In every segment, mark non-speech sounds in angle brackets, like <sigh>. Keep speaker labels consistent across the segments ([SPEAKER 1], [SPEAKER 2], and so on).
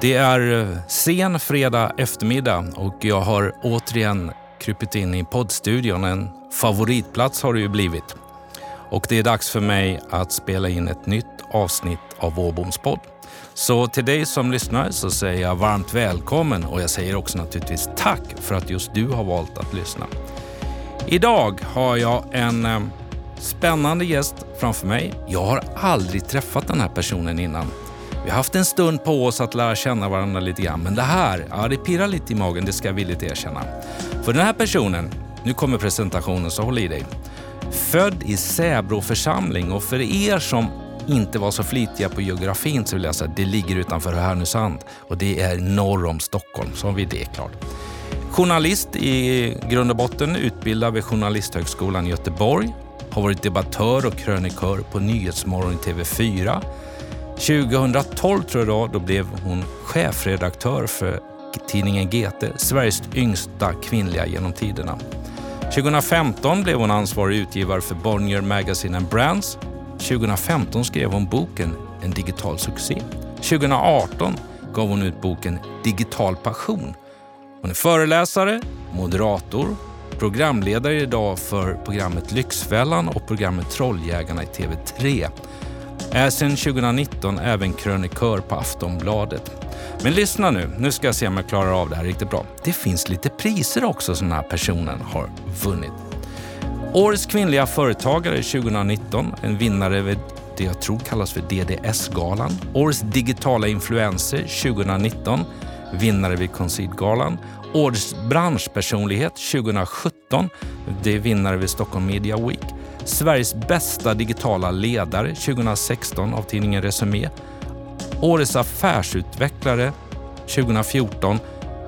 [SPEAKER 1] Det är eh, sen fredag eftermiddag och jag har återigen krypit in i poddstudion. En favoritplats har det ju blivit. Och det är dags för mig att spela in ett nytt avsnitt av Åboms podd. Så till dig som lyssnar så säger jag varmt välkommen och jag säger också naturligtvis tack för att just du har valt att lyssna. Idag har jag en eh, spännande gäst framför mig. Jag har aldrig träffat den här personen innan. Vi har haft en stund på oss att lära känna varandra lite grann, men det här, ja det pirrar lite i magen, det ska jag villigt erkänna. För den här personen, nu kommer presentationen så håll i dig. Född i Säbro församling och för er som inte var så flitiga på geografin så vill jag säga att det ligger utanför Härnösand och det är norr om Stockholm, så har vi det klart. Journalist i grund och botten, utbildad vid Journalisthögskolan i Göteborg, har varit debattör och krönikör på Nyhetsmorgon i TV4. 2012 tror jag då, då blev hon chefredaktör för tidningen GT, Sveriges yngsta kvinnliga genom tiderna. 2015 blev hon ansvarig utgivare för Bonnier Magazine and Brands. 2015 skrev hon boken En digital succé. 2018 gav hon ut boken Digital passion. Hon är föreläsare, moderator, programledare idag för programmet Lyxfällan och programmet Trolljägarna i TV3. Är sedan 2019 även krönikör på Aftonbladet. Men lyssna nu, nu ska jag se om jag klarar av det här riktigt bra. Det finns lite priser också som den här personen har vunnit. Årets kvinnliga företagare 2019, en vinnare vid det jag tror kallas för DDS-galan. Årets digitala influencer 2019, vinnare vid Concede-galan. Årets branschpersonlighet 2017, det är vinnare vid Stockholm Media Week. Sveriges bästa digitala ledare 2016 av tidningen Resumé. Årets affärsutvecklare 2014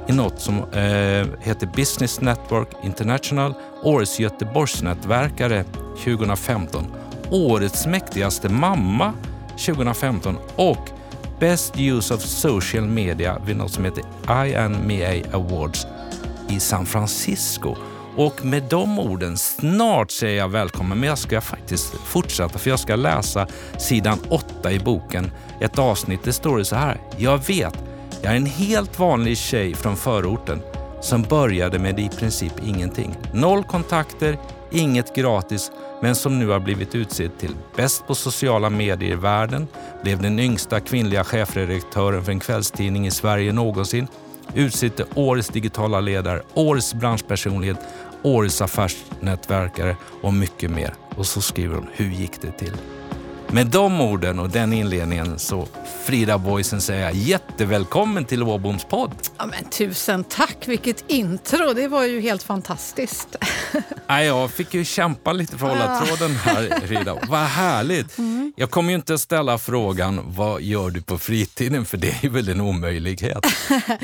[SPEAKER 1] i något som eh, heter Business Network International. Årets Göteborgsnätverkare 2015. Årets mäktigaste mamma 2015 och Best Use of Social Media vid något som heter INMEA Awards i San Francisco. Och med de orden, snart säger jag välkommen, men jag ska faktiskt fortsätta för jag ska läsa sidan 8 i boken. Ett avsnitt, det står det så här. Jag vet, jag är en helt vanlig tjej från förorten som började med i princip ingenting. Noll kontakter, inget gratis, men som nu har blivit utsedd till bäst på sociala medier i världen, blev den yngsta kvinnliga chefredaktören för en kvällstidning i Sverige någonsin, utsedd till årets digitala ledare, årets branschpersonlighet, årets affärsnätverkare och mycket mer. Och så skriver hon, hur gick det till? Med de orden och den inledningen så Frida Boysen säger jag jättevälkommen till Åboms podd.
[SPEAKER 2] Ja, men tusen tack, vilket intro. Det var ju helt fantastiskt. <laughs>
[SPEAKER 1] Nej, jag fick ju kämpa lite för att hålla tråden här, Frida. <laughs> Vad härligt. Mm. Jag kommer ju inte ställa frågan vad gör du på fritiden, för det är väl en omöjlighet.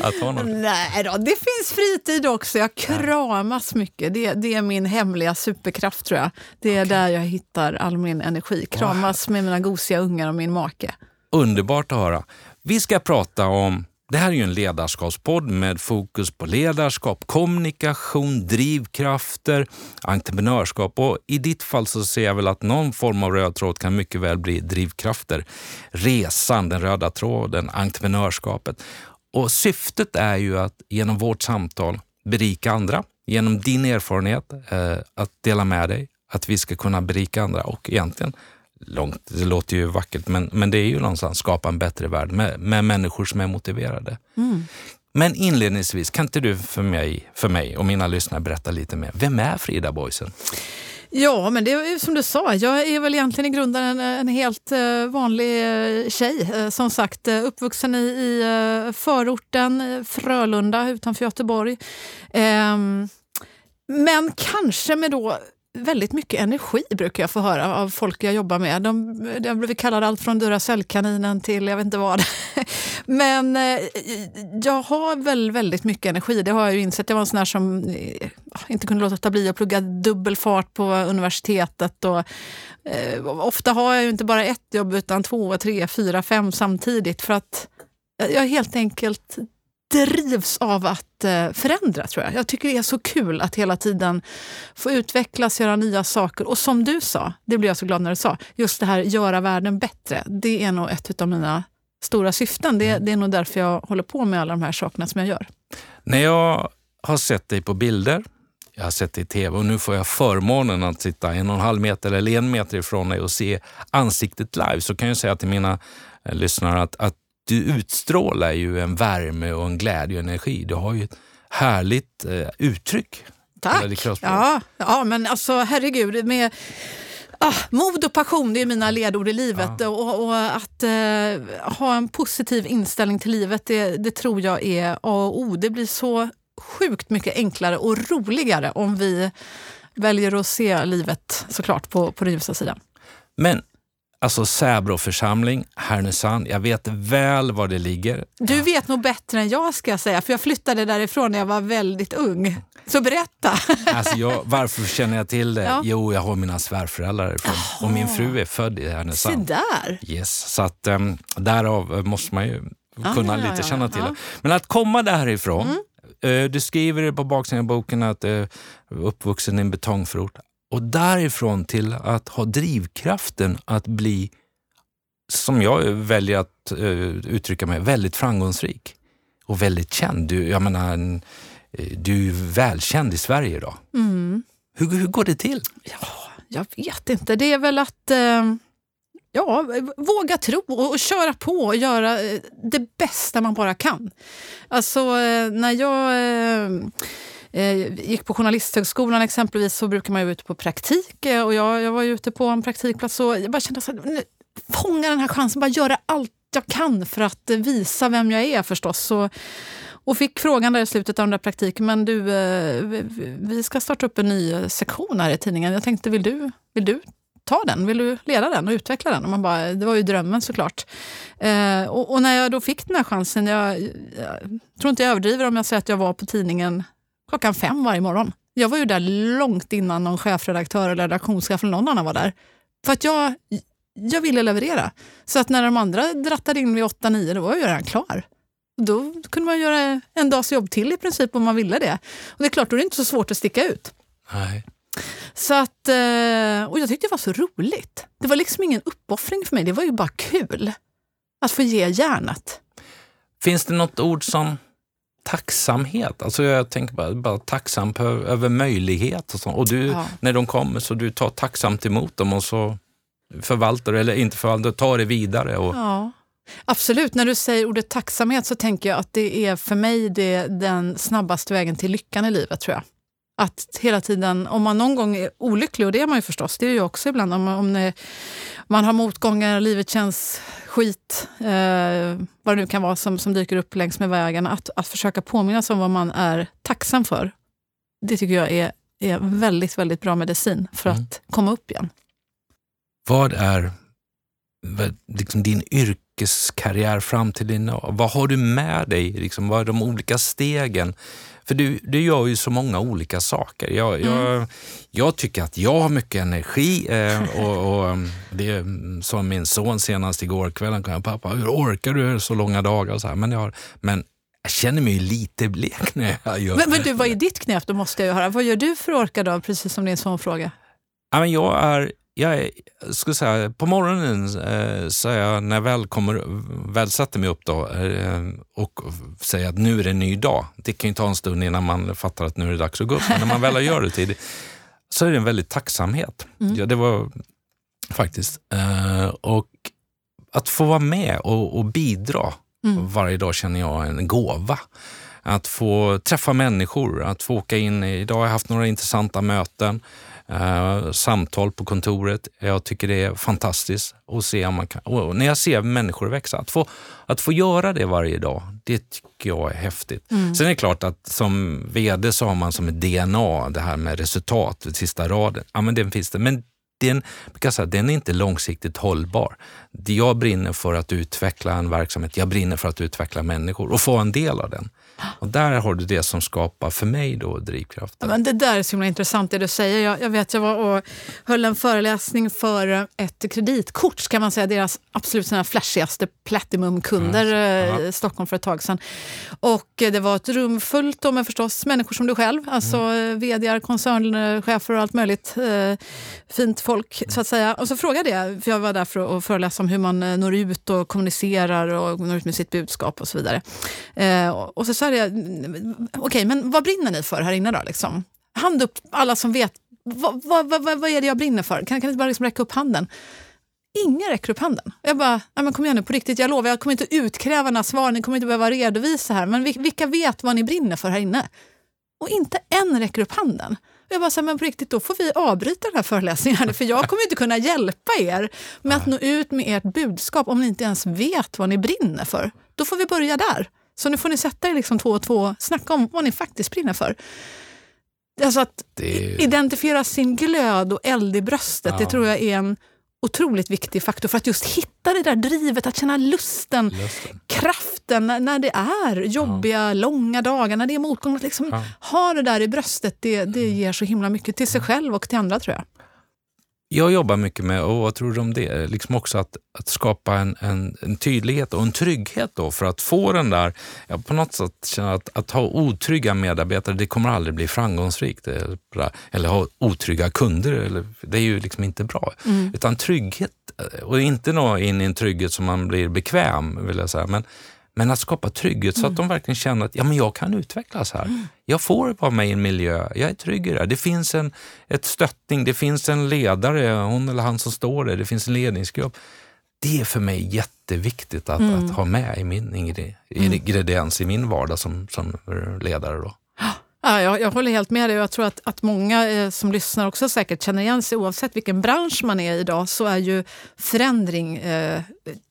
[SPEAKER 1] Att ha något. <laughs>
[SPEAKER 2] Nej då, det finns fritid också. Jag kramas mycket. Det, det är min hemliga superkraft tror jag. Det är okay. där jag hittar all min energi. Kramas med mina gosiga ungar och min make.
[SPEAKER 1] Underbart att höra. Vi ska prata om det här är ju en ledarskapspodd med fokus på ledarskap, kommunikation, drivkrafter, entreprenörskap och i ditt fall så ser jag väl att någon form av röd tråd kan mycket väl bli drivkrafter. Resan, den röda tråden, entreprenörskapet. Och syftet är ju att genom vårt samtal berika andra, genom din erfarenhet, eh, att dela med dig, att vi ska kunna berika andra och egentligen långt, det låter ju vackert, men, men det är ju någonstans skapa en bättre värld med, med människor som är motiverade. Mm. Men inledningsvis, kan inte du för mig, för mig och mina lyssnare berätta lite mer? Vem är Frida Boysen?
[SPEAKER 2] Ja, men det är som du sa, jag är väl egentligen i grunden en, en helt uh, vanlig uh, tjej. Uh, som sagt, uppvuxen i, i förorten Frölunda utanför Göteborg. Um, men kanske med då väldigt mycket energi brukar jag få höra av folk jag jobbar med. De, de blivit kallade allt från Duracellkaninen till jag vet inte vad. <laughs> Men eh, jag har väl väldigt mycket energi. Det har jag ju insett. Jag var en sån som eh, inte kunde låta bli att plugga dubbel fart på universitetet. Och, eh, ofta har jag ju inte bara ett jobb utan två, tre, fyra, fem samtidigt. För att jag helt enkelt drivs av att eh, förändra, tror jag. Jag tycker det är så kul att hela tiden få utvecklas, göra nya saker. Och som du sa, det blev jag så glad när du sa, just det här göra världen bättre. Det är nog ett av mina stora syften. Det, det är nog därför jag håller på med alla de här sakerna som jag gör.
[SPEAKER 1] När jag har sett dig på bilder, jag har sett dig i tv och nu får jag förmånen att sitta en och en halv meter eller en meter ifrån dig och se ansiktet live, så kan jag säga till mina eh, lyssnare att, att du utstrålar ju en värme och en glädje och energi. Du har ju ett härligt eh, uttryck.
[SPEAKER 2] Tack! Ja, ja, men alltså herregud. Med, ah, mod och passion det är mina ledord i livet. Ja. Och, och, att eh, ha en positiv inställning till livet, det, det tror jag är A och O. Det blir så sjukt mycket enklare och roligare om vi väljer att se livet såklart på, på den ljusa sidan.
[SPEAKER 1] Men Alltså Säbro församling, Härnösand. Jag vet väl var det ligger.
[SPEAKER 2] Du vet nog bättre än jag ska jag säga, för jag flyttade därifrån när jag var väldigt ung. Så berätta! <laughs>
[SPEAKER 1] Alltså jag, varför känner jag till det? Ja. Jo, jag har mina svärföräldrar därifrån och min fru är född i Härnösand.
[SPEAKER 2] Se där!
[SPEAKER 1] Yes, så att, um, därav måste man ju kunna ah, lite ja, känna till det. Men att komma därifrån, mm. uh, du skriver på baksidan av boken att du uh, är uppvuxen i en betongförort. Och därifrån till att ha drivkraften att bli, som jag väljer att uh, uttrycka mig, väldigt framgångsrik och väldigt känd. Du, jag menar, uh, du är välkänd i Sverige idag. Mm. Hur, hur går det till?
[SPEAKER 2] Ja, jag vet inte. Det är väl att uh, ja, våga tro och, köra på och göra det bästa man bara kan. Alltså, när jag eh, Eh, gick på Journalisthögskolan exempelvis så brukar man ju ute på praktik eh, och jag, jag var ute på en praktikplats och jag bara kände att fånga den här chansen, bara göra allt jag kan för att eh, visa vem jag är förstås. Och, och fick frågan där i slutet av den där praktiken, men du, eh, vi ska starta upp en ny eh, sektion här i tidningen. Jag tänkte, vill du, vill du ta den? Vill du leda den och utveckla den? Och man bara, det var ju drömmen såklart. Eh, och, och, när jag då fick den här chansen, jag, jag tror inte jag överdriver om jag säger att jag var på tidningen klockan fem varje morgon. Jag var ju där långt innan någon chefredaktör eller redaktionschef eller någon annan var där. För att jag, jag ville leverera. Så att när de andra drattade in vid åtta nio, då var jag redan klar. Då kunde man göra en dags jobb till i princip om man ville det. Och det är klart, då är det inte så svårt att sticka ut.
[SPEAKER 1] Nej.
[SPEAKER 2] Så att, eh, och jag tyckte det var så roligt. Det var liksom ingen uppoffring för mig, det var ju bara kul. Att få ge järnet.
[SPEAKER 1] Finns det något ord som tacksamhet. Alltså jag tänker bara, bara tacksam på, över möjlighet och så. Och du, ja. när de kommer så du tar tacksamt emot dem och så förvaltar du, eller inte förvaltar, tar det vidare. Och...
[SPEAKER 2] Ja. Absolut, när du säger ordet tacksamhet så tänker jag att det är för mig det, den snabbaste vägen till lyckan i livet tror jag. Att hela tiden, om man någon gång är olycklig, och det är man ju förstås, det är ju också ibland om, om det, man har motgångar, livet känns skit, eh, vad det nu kan vara som, som dyker upp längs med vägen, att, att försöka påminna sig om vad man är tacksam för. Det tycker jag är, är väldigt, väldigt bra medicin för mm. att komma upp igen.
[SPEAKER 1] Vad är liksom din yrkeskarriär fram till din Vad har du med dig? Liksom, vad är de olika stegen? För du, du gör ju så många olika saker. Jag, mm. jag, jag tycker att jag har mycket energi eh, och, och, mm, det sa min son senast igår kväll. Han kom, pappa, hur orkar du så långa dagar? Så här, men, jag, men jag känner mig lite blek när jag gör
[SPEAKER 2] men, men du, vad är ditt knep? Då måste jag höra. Vad gör du för att orka då, precis som din son frågar?
[SPEAKER 1] Ja, men jag är jag skulle säga, på morgonen eh, så jag, när jag väl, kommer, väl sätter mig upp då, eh, och säger att nu är det en ny dag. Det kan ju ta en stund innan man fattar att nu är det dags att gå upp. Men när man väl gör det tidigt så är det en väldigt tacksamhet. Mm. Ja, det var faktiskt. Eh, och att få vara med och, och bidra mm. varje dag känner jag en gåva. Att få träffa människor, att få åka in. Idag har jag haft några intressanta möten eh, samtal på kontoret. Jag tycker det är fantastiskt att se om man kan, när jag ser människor växa. Att få, att få göra det varje dag, det tycker jag är häftigt. Mm. Sen är det klart att som vd så har man som ett DNA det här med resultat, sista raden. Ja, men den finns det. Men den, säga, den är inte långsiktigt hållbar. Jag brinner för att utveckla en verksamhet, jag brinner för att utveckla människor och få en del av den. Och där har du det som skapar för mig då drivkraften.
[SPEAKER 2] Ja, men det där är så himla intressant det du säger. Jag, jag vet, jag var och höll en föreläsning för ett kreditkort, kan man säga, deras absolut flashigaste platinumkunder mm. i Stockholm för ett tag sedan. Och det var ett rum fullt med förstås människor som du själv, alltså mm. vd koncernchefer och allt möjligt. Eh, fint folk folk så att säga. Och så frågade jag, för jag var där för att föreläsa om hur man eh, når ut och kommunicerar och når ut med sitt budskap och så vidare. Eh, och så sa jag, mm, okej okay, men vad brinner ni för här inne då? Liksom? Hand upp alla som vet, vad, vad, vad, vad är det jag brinner för? Kan, kan ni bara liksom räcka upp handen? Ingen räcker upp handen. Jag bara, men kom igen nu på riktigt, jag lovar, jag kommer inte utkräva några svar, ni kommer inte behöva redovisa här, men vilka vet vad ni brinner för här inne? Och inte en räcker upp handen. Jag bara, så men på riktigt, då får vi avbryta den här föreläsningen, för jag kommer inte kunna hjälpa er med att nå ut med ert budskap om ni inte ens vet vad ni brinner för. Då får vi börja där. Så nu får ni sätta er liksom två och två snacka om vad ni faktiskt brinner för. Alltså att det... identifiera sin glöd och eld i bröstet, ja. det tror jag är en otroligt viktig faktor för att just hitta det där drivet, att känna lusten, lusten. kraften när, när, det är jobbiga, ja. långa dagar, när det är motgång. Att liksom ja. ha det där i bröstet, det, det mm. ger så himla mycket till sig själv och till andra tror jag.
[SPEAKER 1] Jag jobbar mycket med, och vad tror du om det, liksom också att, att skapa en, en, en, tydlighet och en trygghet då för att få den där, ja, på något sätt känna att, att ha otrygga medarbetare, det kommer aldrig bli framgångsrikt. Eller, eller ha otrygga kunder, eller, det är ju liksom inte bra. Mm. Utan trygghet, och inte nå in i en trygghet som man blir bekväm, vill jag säga, men men att skapa trygghet så att de verkligen känner att ja, men jag kan utvecklas här. Mm. Jag får vara med i en miljö, jag är trygg i det. Det finns en ett stöttning, det finns en ledare, hon eller han som står där, det finns en ledningsgrupp. Det är för mig jätteviktigt att, mm. att ha med i min mm. ingrediens i min vardag som, som ledare. Då.
[SPEAKER 2] Ja, jag, jag håller helt med dig och jag tror att, att många eh, som lyssnar också säkert känner igen sig. Oavsett vilken bransch man är i idag så är ju förändring eh,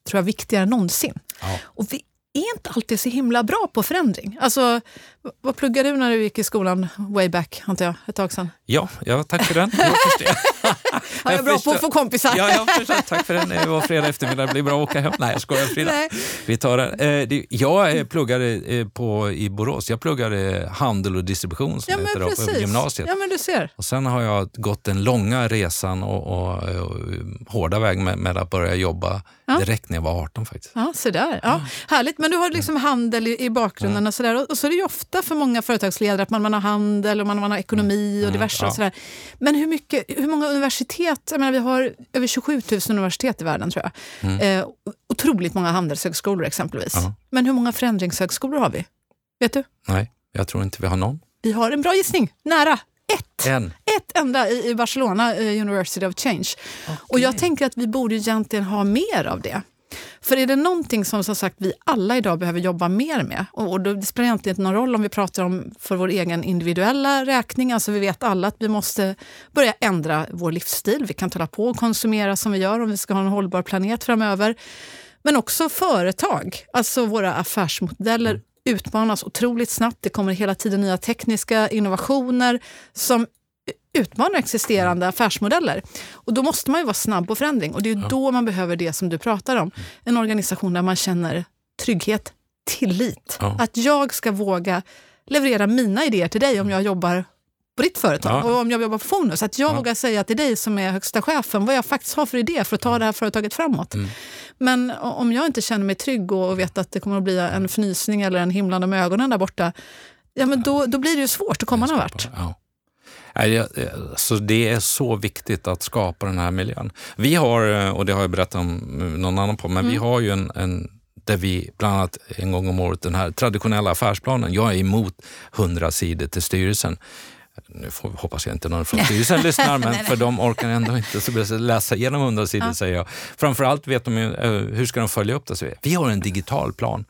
[SPEAKER 2] tror jag, viktigare än någonsin. Ja. Och vi är inte alltid så himla bra på förändring. Alltså, vad pluggade du när du gick i skolan way back, antar jag, ett tag sedan?
[SPEAKER 1] Ja, ja tack för den. <laughs>
[SPEAKER 2] Jag, jag är bra på att få kompisar.
[SPEAKER 1] ja, jag förstår. Tack för den. Det var fredag eftermiddag, det blir bra att åka hem. Nej, jag skojar Frida. Nej. Vi tar det. Eh, jag eh, pluggade eh, på, i Borås. Jag pluggade handel och distribution som ja, heter då, på gymnasiet.
[SPEAKER 2] Ja, men du ser.
[SPEAKER 1] Och sen har jag gått den långa resan och, och, och hårda väg med, med, att börja jobba ja. direkt när jag var 18 faktiskt.
[SPEAKER 2] Ja, så där. Ja, härligt. Men du har liksom handel i, i bakgrunden och sådär. Och så är det ju ofta för många företagsledare att man, man har handel och man, man har ekonomi och mm. diverse. Och sådär. Men hur, mycket, hur många universitet? Jag menar, vi har över 27 000 universitet i världen tror jag. Mm. Eh, otroligt många handelshögskolor exempelvis. Ja. Men hur många förändringshögskolor har vi? Vet du?
[SPEAKER 1] Nej, jag tror inte vi har någon.
[SPEAKER 2] Vi har en bra gissning. Nära. Ett.
[SPEAKER 1] En.
[SPEAKER 2] Ett enda i, i Barcelona, uh, University of Change. Okay. Och jag tänker att vi borde egentligen ha mer av det. För är det någonting som, som sagt, vi alla idag behöver jobba mer med, och, och det spelar egentligen inte någon roll om vi pratar om för vår egen individuella räkning, alltså vi vet alla att vi måste börja ändra vår livsstil. Vi kan inte hålla på och konsumera som vi gör om vi ska ha en hållbar planet framöver. Men också företag, alltså våra affärsmodeller mm. utmanas otroligt snabbt. Det kommer hela tiden nya tekniska innovationer som utmana existerande affärsmodeller. Och då måste man ju vara snabb på förändring och det är ja. då man behöver det som du pratar om. En organisation där man känner trygghet, tillit. Ja. Att jag ska våga leverera mina idéer till dig om jag jobbar på ditt företag ja. och om jag jobbar på Fonus. Att jag ja. vågar säga till dig som är högsta chefen vad jag faktiskt har för idé för att ta det här företaget framåt. Mm. Men om jag inte känner mig trygg och vet att det kommer att bli en fnysning eller en himlande med ögonen där borta, ja, men då, då blir det ju svårt att komma någon vart. Ja.
[SPEAKER 1] Så det är så viktigt att skapa den här miljön. Vi har, och det har jag berättat om någon annan på, men mm. vi har ju en, en där vi bland annat en gång om året, den här traditionella affärsplanen. Jag är emot 100 sidor till styrelsen. Nu får, hoppas jag inte någon från styrelsen <laughs> lyssnar, men för de orkar ändå inte så läsa igenom 100 sidor ja. säger jag. Framförallt vet de ju, eh, hur ska de följa upp det. Vi har en digital plan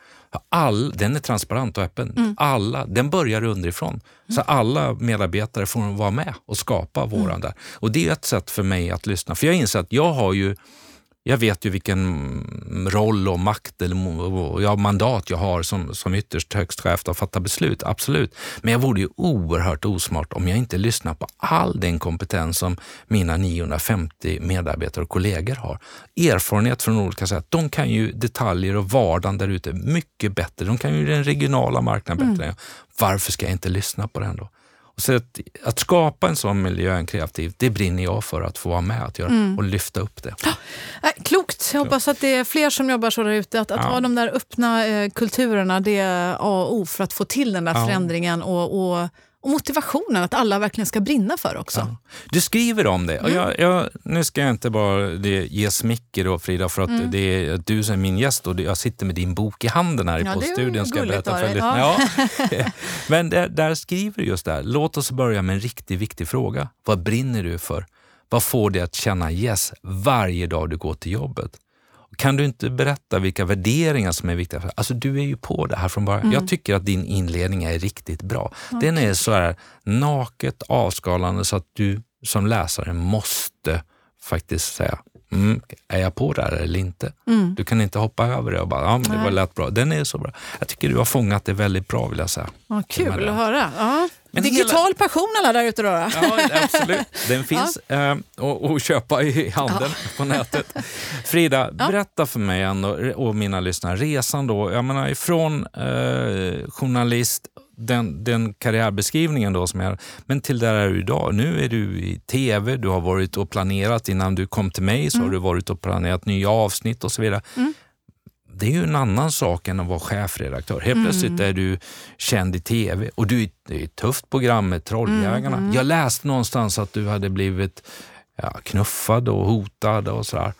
[SPEAKER 1] All, den är transparent och öppen. Mm. Alla, den börjar underifrån. Mm. Så alla medarbetare får vara med och skapa våran mm. där. Och det är ett sätt för mig att lyssna. För jag inser att jag har ju jag vet ju vilken roll och makt eller ja, mandat jag har som, som ytterst högst chef att fatta beslut, absolut. Men jag vore ju oerhört osmart om jag inte lyssnar på all den kompetens som mina 950 medarbetare och kollegor har. Erfarenhet från olika sätt. De kan ju detaljer och vardagen där ute mycket bättre. De kan ju den regionala marknaden bättre. Mm. Varför ska jag inte lyssna på den då? Så att, att, skapa en sån miljö, en kreativ, det brinner jag för att få vara med att göra mm. och lyfta upp det.
[SPEAKER 2] Äh, klokt! Jag hoppas att det är fler som jobbar så där ute. Att, att ja. ha de där öppna eh, kulturerna, det är A och O för att få till den där ja. förändringen och, och, och motivationen att alla verkligen ska brinna för också. Ja.
[SPEAKER 1] Du skriver om det. Och mm. jag, jag, nu ska jag inte bara det, ge smicker då Frida för att mm. det är du som är min gäst och jag sitter med din bok i handen här ja, på studion. Ska jag berätta för ja. ja. <laughs> Men där, där skriver du just det här. Låt oss börja med en riktigt viktig fråga. Vad brinner du för? Vad får dig att känna yes varje dag du går till jobbet? Kan du inte berätta vilka värderingar som är viktiga? Alltså du är ju på det här från början. Mm. Jag tycker att din inledning är riktigt bra. Okay. Den är så här naket avskalande så att du som läsare måste faktiskt säga Mm, är jag på det här eller inte? Mm. Du kan inte hoppa över det och bara, ja, det var lätt bra. Den är så bra. Jag tycker du har fångat det väldigt bra vill jag säga.
[SPEAKER 2] Ja, kul att höra. Ja. Men Digital hela... passion alla där ute då?
[SPEAKER 1] Ja, absolut. Den <laughs> finns ja. eh, att köpa i handeln ja. på nätet. Frida, <laughs> ja. berätta för mig ändå, och mina lyssnare, resan då, jag menar ifrån eh, journalist den, den karriärbeskrivningen då som jag men till där är du idag. Nu är du i tv, du har varit och planerat innan du kom till mig så mm. har du varit och planerat nya avsnitt och så vidare. Mm. Det är ju en annan sak än att vara chefredaktör. Helt mm. plötsligt är du känd i tv och du är, det är ett tufft program med Trolljägarna. Mm. Jag läste någonstans att du hade blivit ja, knuffad och hotad och sådär.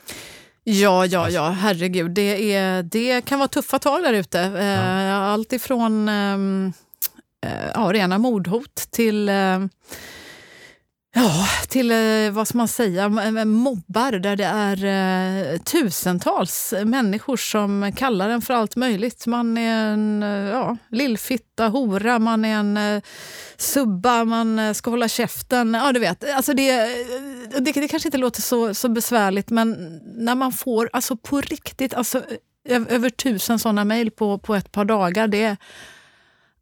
[SPEAKER 2] Ja, ja, ja, herregud. Det, är, det kan vara tuffa tag där ute. Ja. Eh, allt ifrån um, Eh, Eh, ja, rena mordhot till eh, Ja, till eh, vad ska man säga, mobbar där det är tusentals människor som kallar en för allt möjligt. Man är en ja, lillfitta, hora, man är en subba, man ska hålla käften. Ja, du vet. Alltså det, det, det kanske inte låter så, så besvärligt, men när man får alltså på riktigt alltså, över tusen såna mejl på, på ett par dagar, det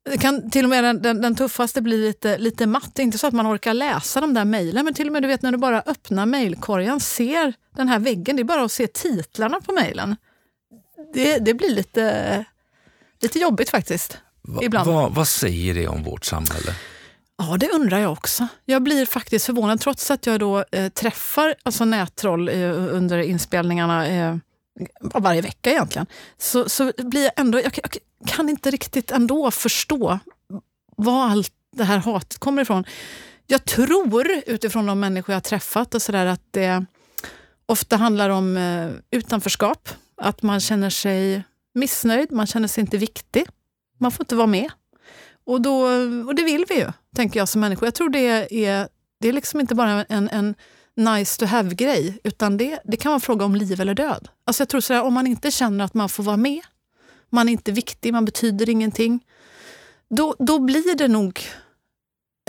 [SPEAKER 2] det kan till och med den, den, den, tuffaste bli lite, lite matt. Inte så att man orkar läsa de där mejlen, men till och med du vet när du bara öppnar mejlkorgen, ser den här väggen, det är bara att se titlarna på mejlen. Det, det blir lite, lite jobbigt faktiskt.
[SPEAKER 1] Va, ibland. Va, vad säger det om vårt samhälle?
[SPEAKER 2] Ja, det undrar jag också. Jag blir faktiskt förvånad, trots att jag då eh, träffar alltså nättroll eh, under inspelningarna eh, varje vecka egentligen, så, så blir jag ändå... Jag, jag, kan inte riktigt ändå förstå var allt det här hatet kommer ifrån. Jag tror utifrån de människor jag träffat och så där, att det ofta handlar om eh, utanförskap. Att man känner sig missnöjd, man känner sig inte viktig. Man får inte vara med. Och, då, och det vill vi ju, tänker jag som människor. Jag tror det är, det är liksom inte bara en, en nice to have-grej, utan det, det kan vara en fråga om liv eller död. Alltså jag tror sådär, om man inte känner att man får vara med, man är inte viktig, man betyder ingenting. Då, då blir det nog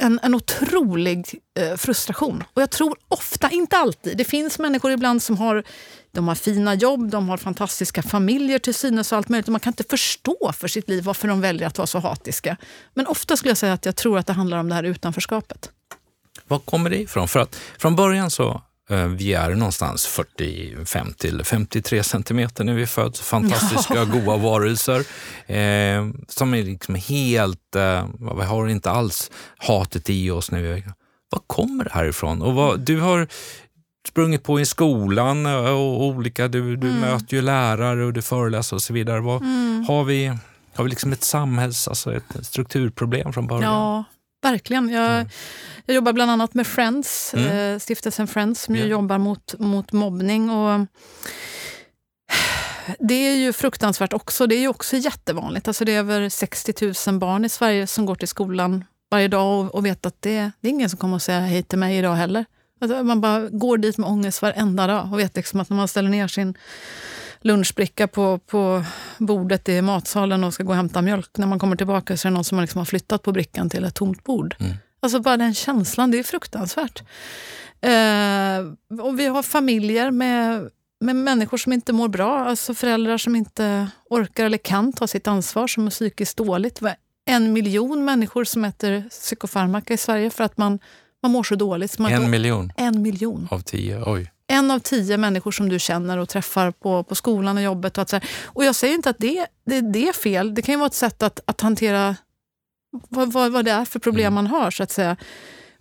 [SPEAKER 2] en, en otrolig eh, frustration. Och jag tror ofta, inte alltid, det finns människor ibland som har, de har fina jobb, de har fantastiska familjer till synes och allt möjligt. Och man kan inte förstå för sitt liv varför de väljer att vara så hatiska. Men ofta skulle jag säga att jag tror att det handlar om det här utanförskapet.
[SPEAKER 1] Var kommer det ifrån? För att från början så Eh, vi är någonstans 45 till 53 centimeter när vi föds. Fantastiska, <laughs> ja. goa varelser eh, som är liksom helt, eh, vi har inte alls hatet i oss. När vi, var kommer det här ifrån? Och vad, du har sprungit på i skolan och olika, du, du mm. möter ju lärare och du föreläser och så vidare. Vad, mm. Har vi, har vi liksom ett samhälls, alltså ett strukturproblem från början?
[SPEAKER 2] Ja, verkligen. Jag, mm. jag jobbar bland annat med Friends, mm. eh, stiftelsen Friends som yeah. jobbar mot, mot mobbning. Och det är ju fruktansvärt också. Det är ju också jättevanligt. Alltså det är över 60 000 barn i Sverige som går till skolan varje dag och, och vet att det, det är ingen som kommer att säga hej till mig idag heller. Alltså man bara går dit med ångest varenda dag och vet liksom att när man ställer ner sin lunchbricka på, på bordet i matsalen och ska gå och hämta mjölk. När man kommer tillbaka så är det någon som liksom har flyttat på brickan till ett tomt bord. Mm. Alltså bara den känslan, det är fruktansvärt. Eh, och vi har familjer med, med människor som inte mår bra. Alltså föräldrar som inte orkar eller kan ta sitt ansvar, som är psykiskt dåligt. En miljon människor som äter psykofarmaka i Sverige för att man, man mår så dåligt.
[SPEAKER 1] En miljon?
[SPEAKER 2] En miljon.
[SPEAKER 1] Av tio? Oj
[SPEAKER 2] en av tio människor som du känner och träffar på, på skolan och jobbet. Och, att och jag säger inte att det, det, det är fel. Det kan ju vara ett sätt att, att hantera vad, vad, vad det är för problem mm. man har. så att säga.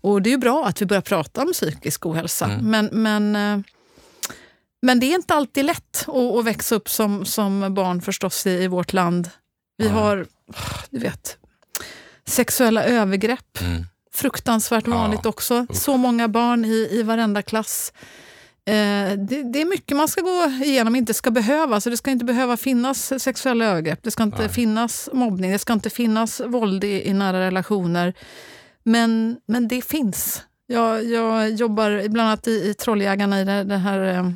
[SPEAKER 2] Och det är ju bra att vi börjar prata om psykisk ohälsa. Mm. Men, men, eh, men det är inte alltid lätt att, att växa upp som, som barn förstås i, i vårt land. Vi mm. har, du vet, Sexuella övergrepp,
[SPEAKER 1] Mm.
[SPEAKER 2] fruktansvärt
[SPEAKER 1] Ja,
[SPEAKER 2] vanligt också.
[SPEAKER 1] usch.
[SPEAKER 2] Så många barn i, i varenda klass. Eh, det, det är mycket man ska gå igenom, inte ska behöva. Så det ska inte behöva finnas sexuella övergrepp, det ska inte
[SPEAKER 1] Nej.
[SPEAKER 2] finnas mobbning, det ska inte finnas våld i, i nära relationer. Men, men det finns. Jag, jag jobbar bland annat i, i Trolljägarna i den här eh,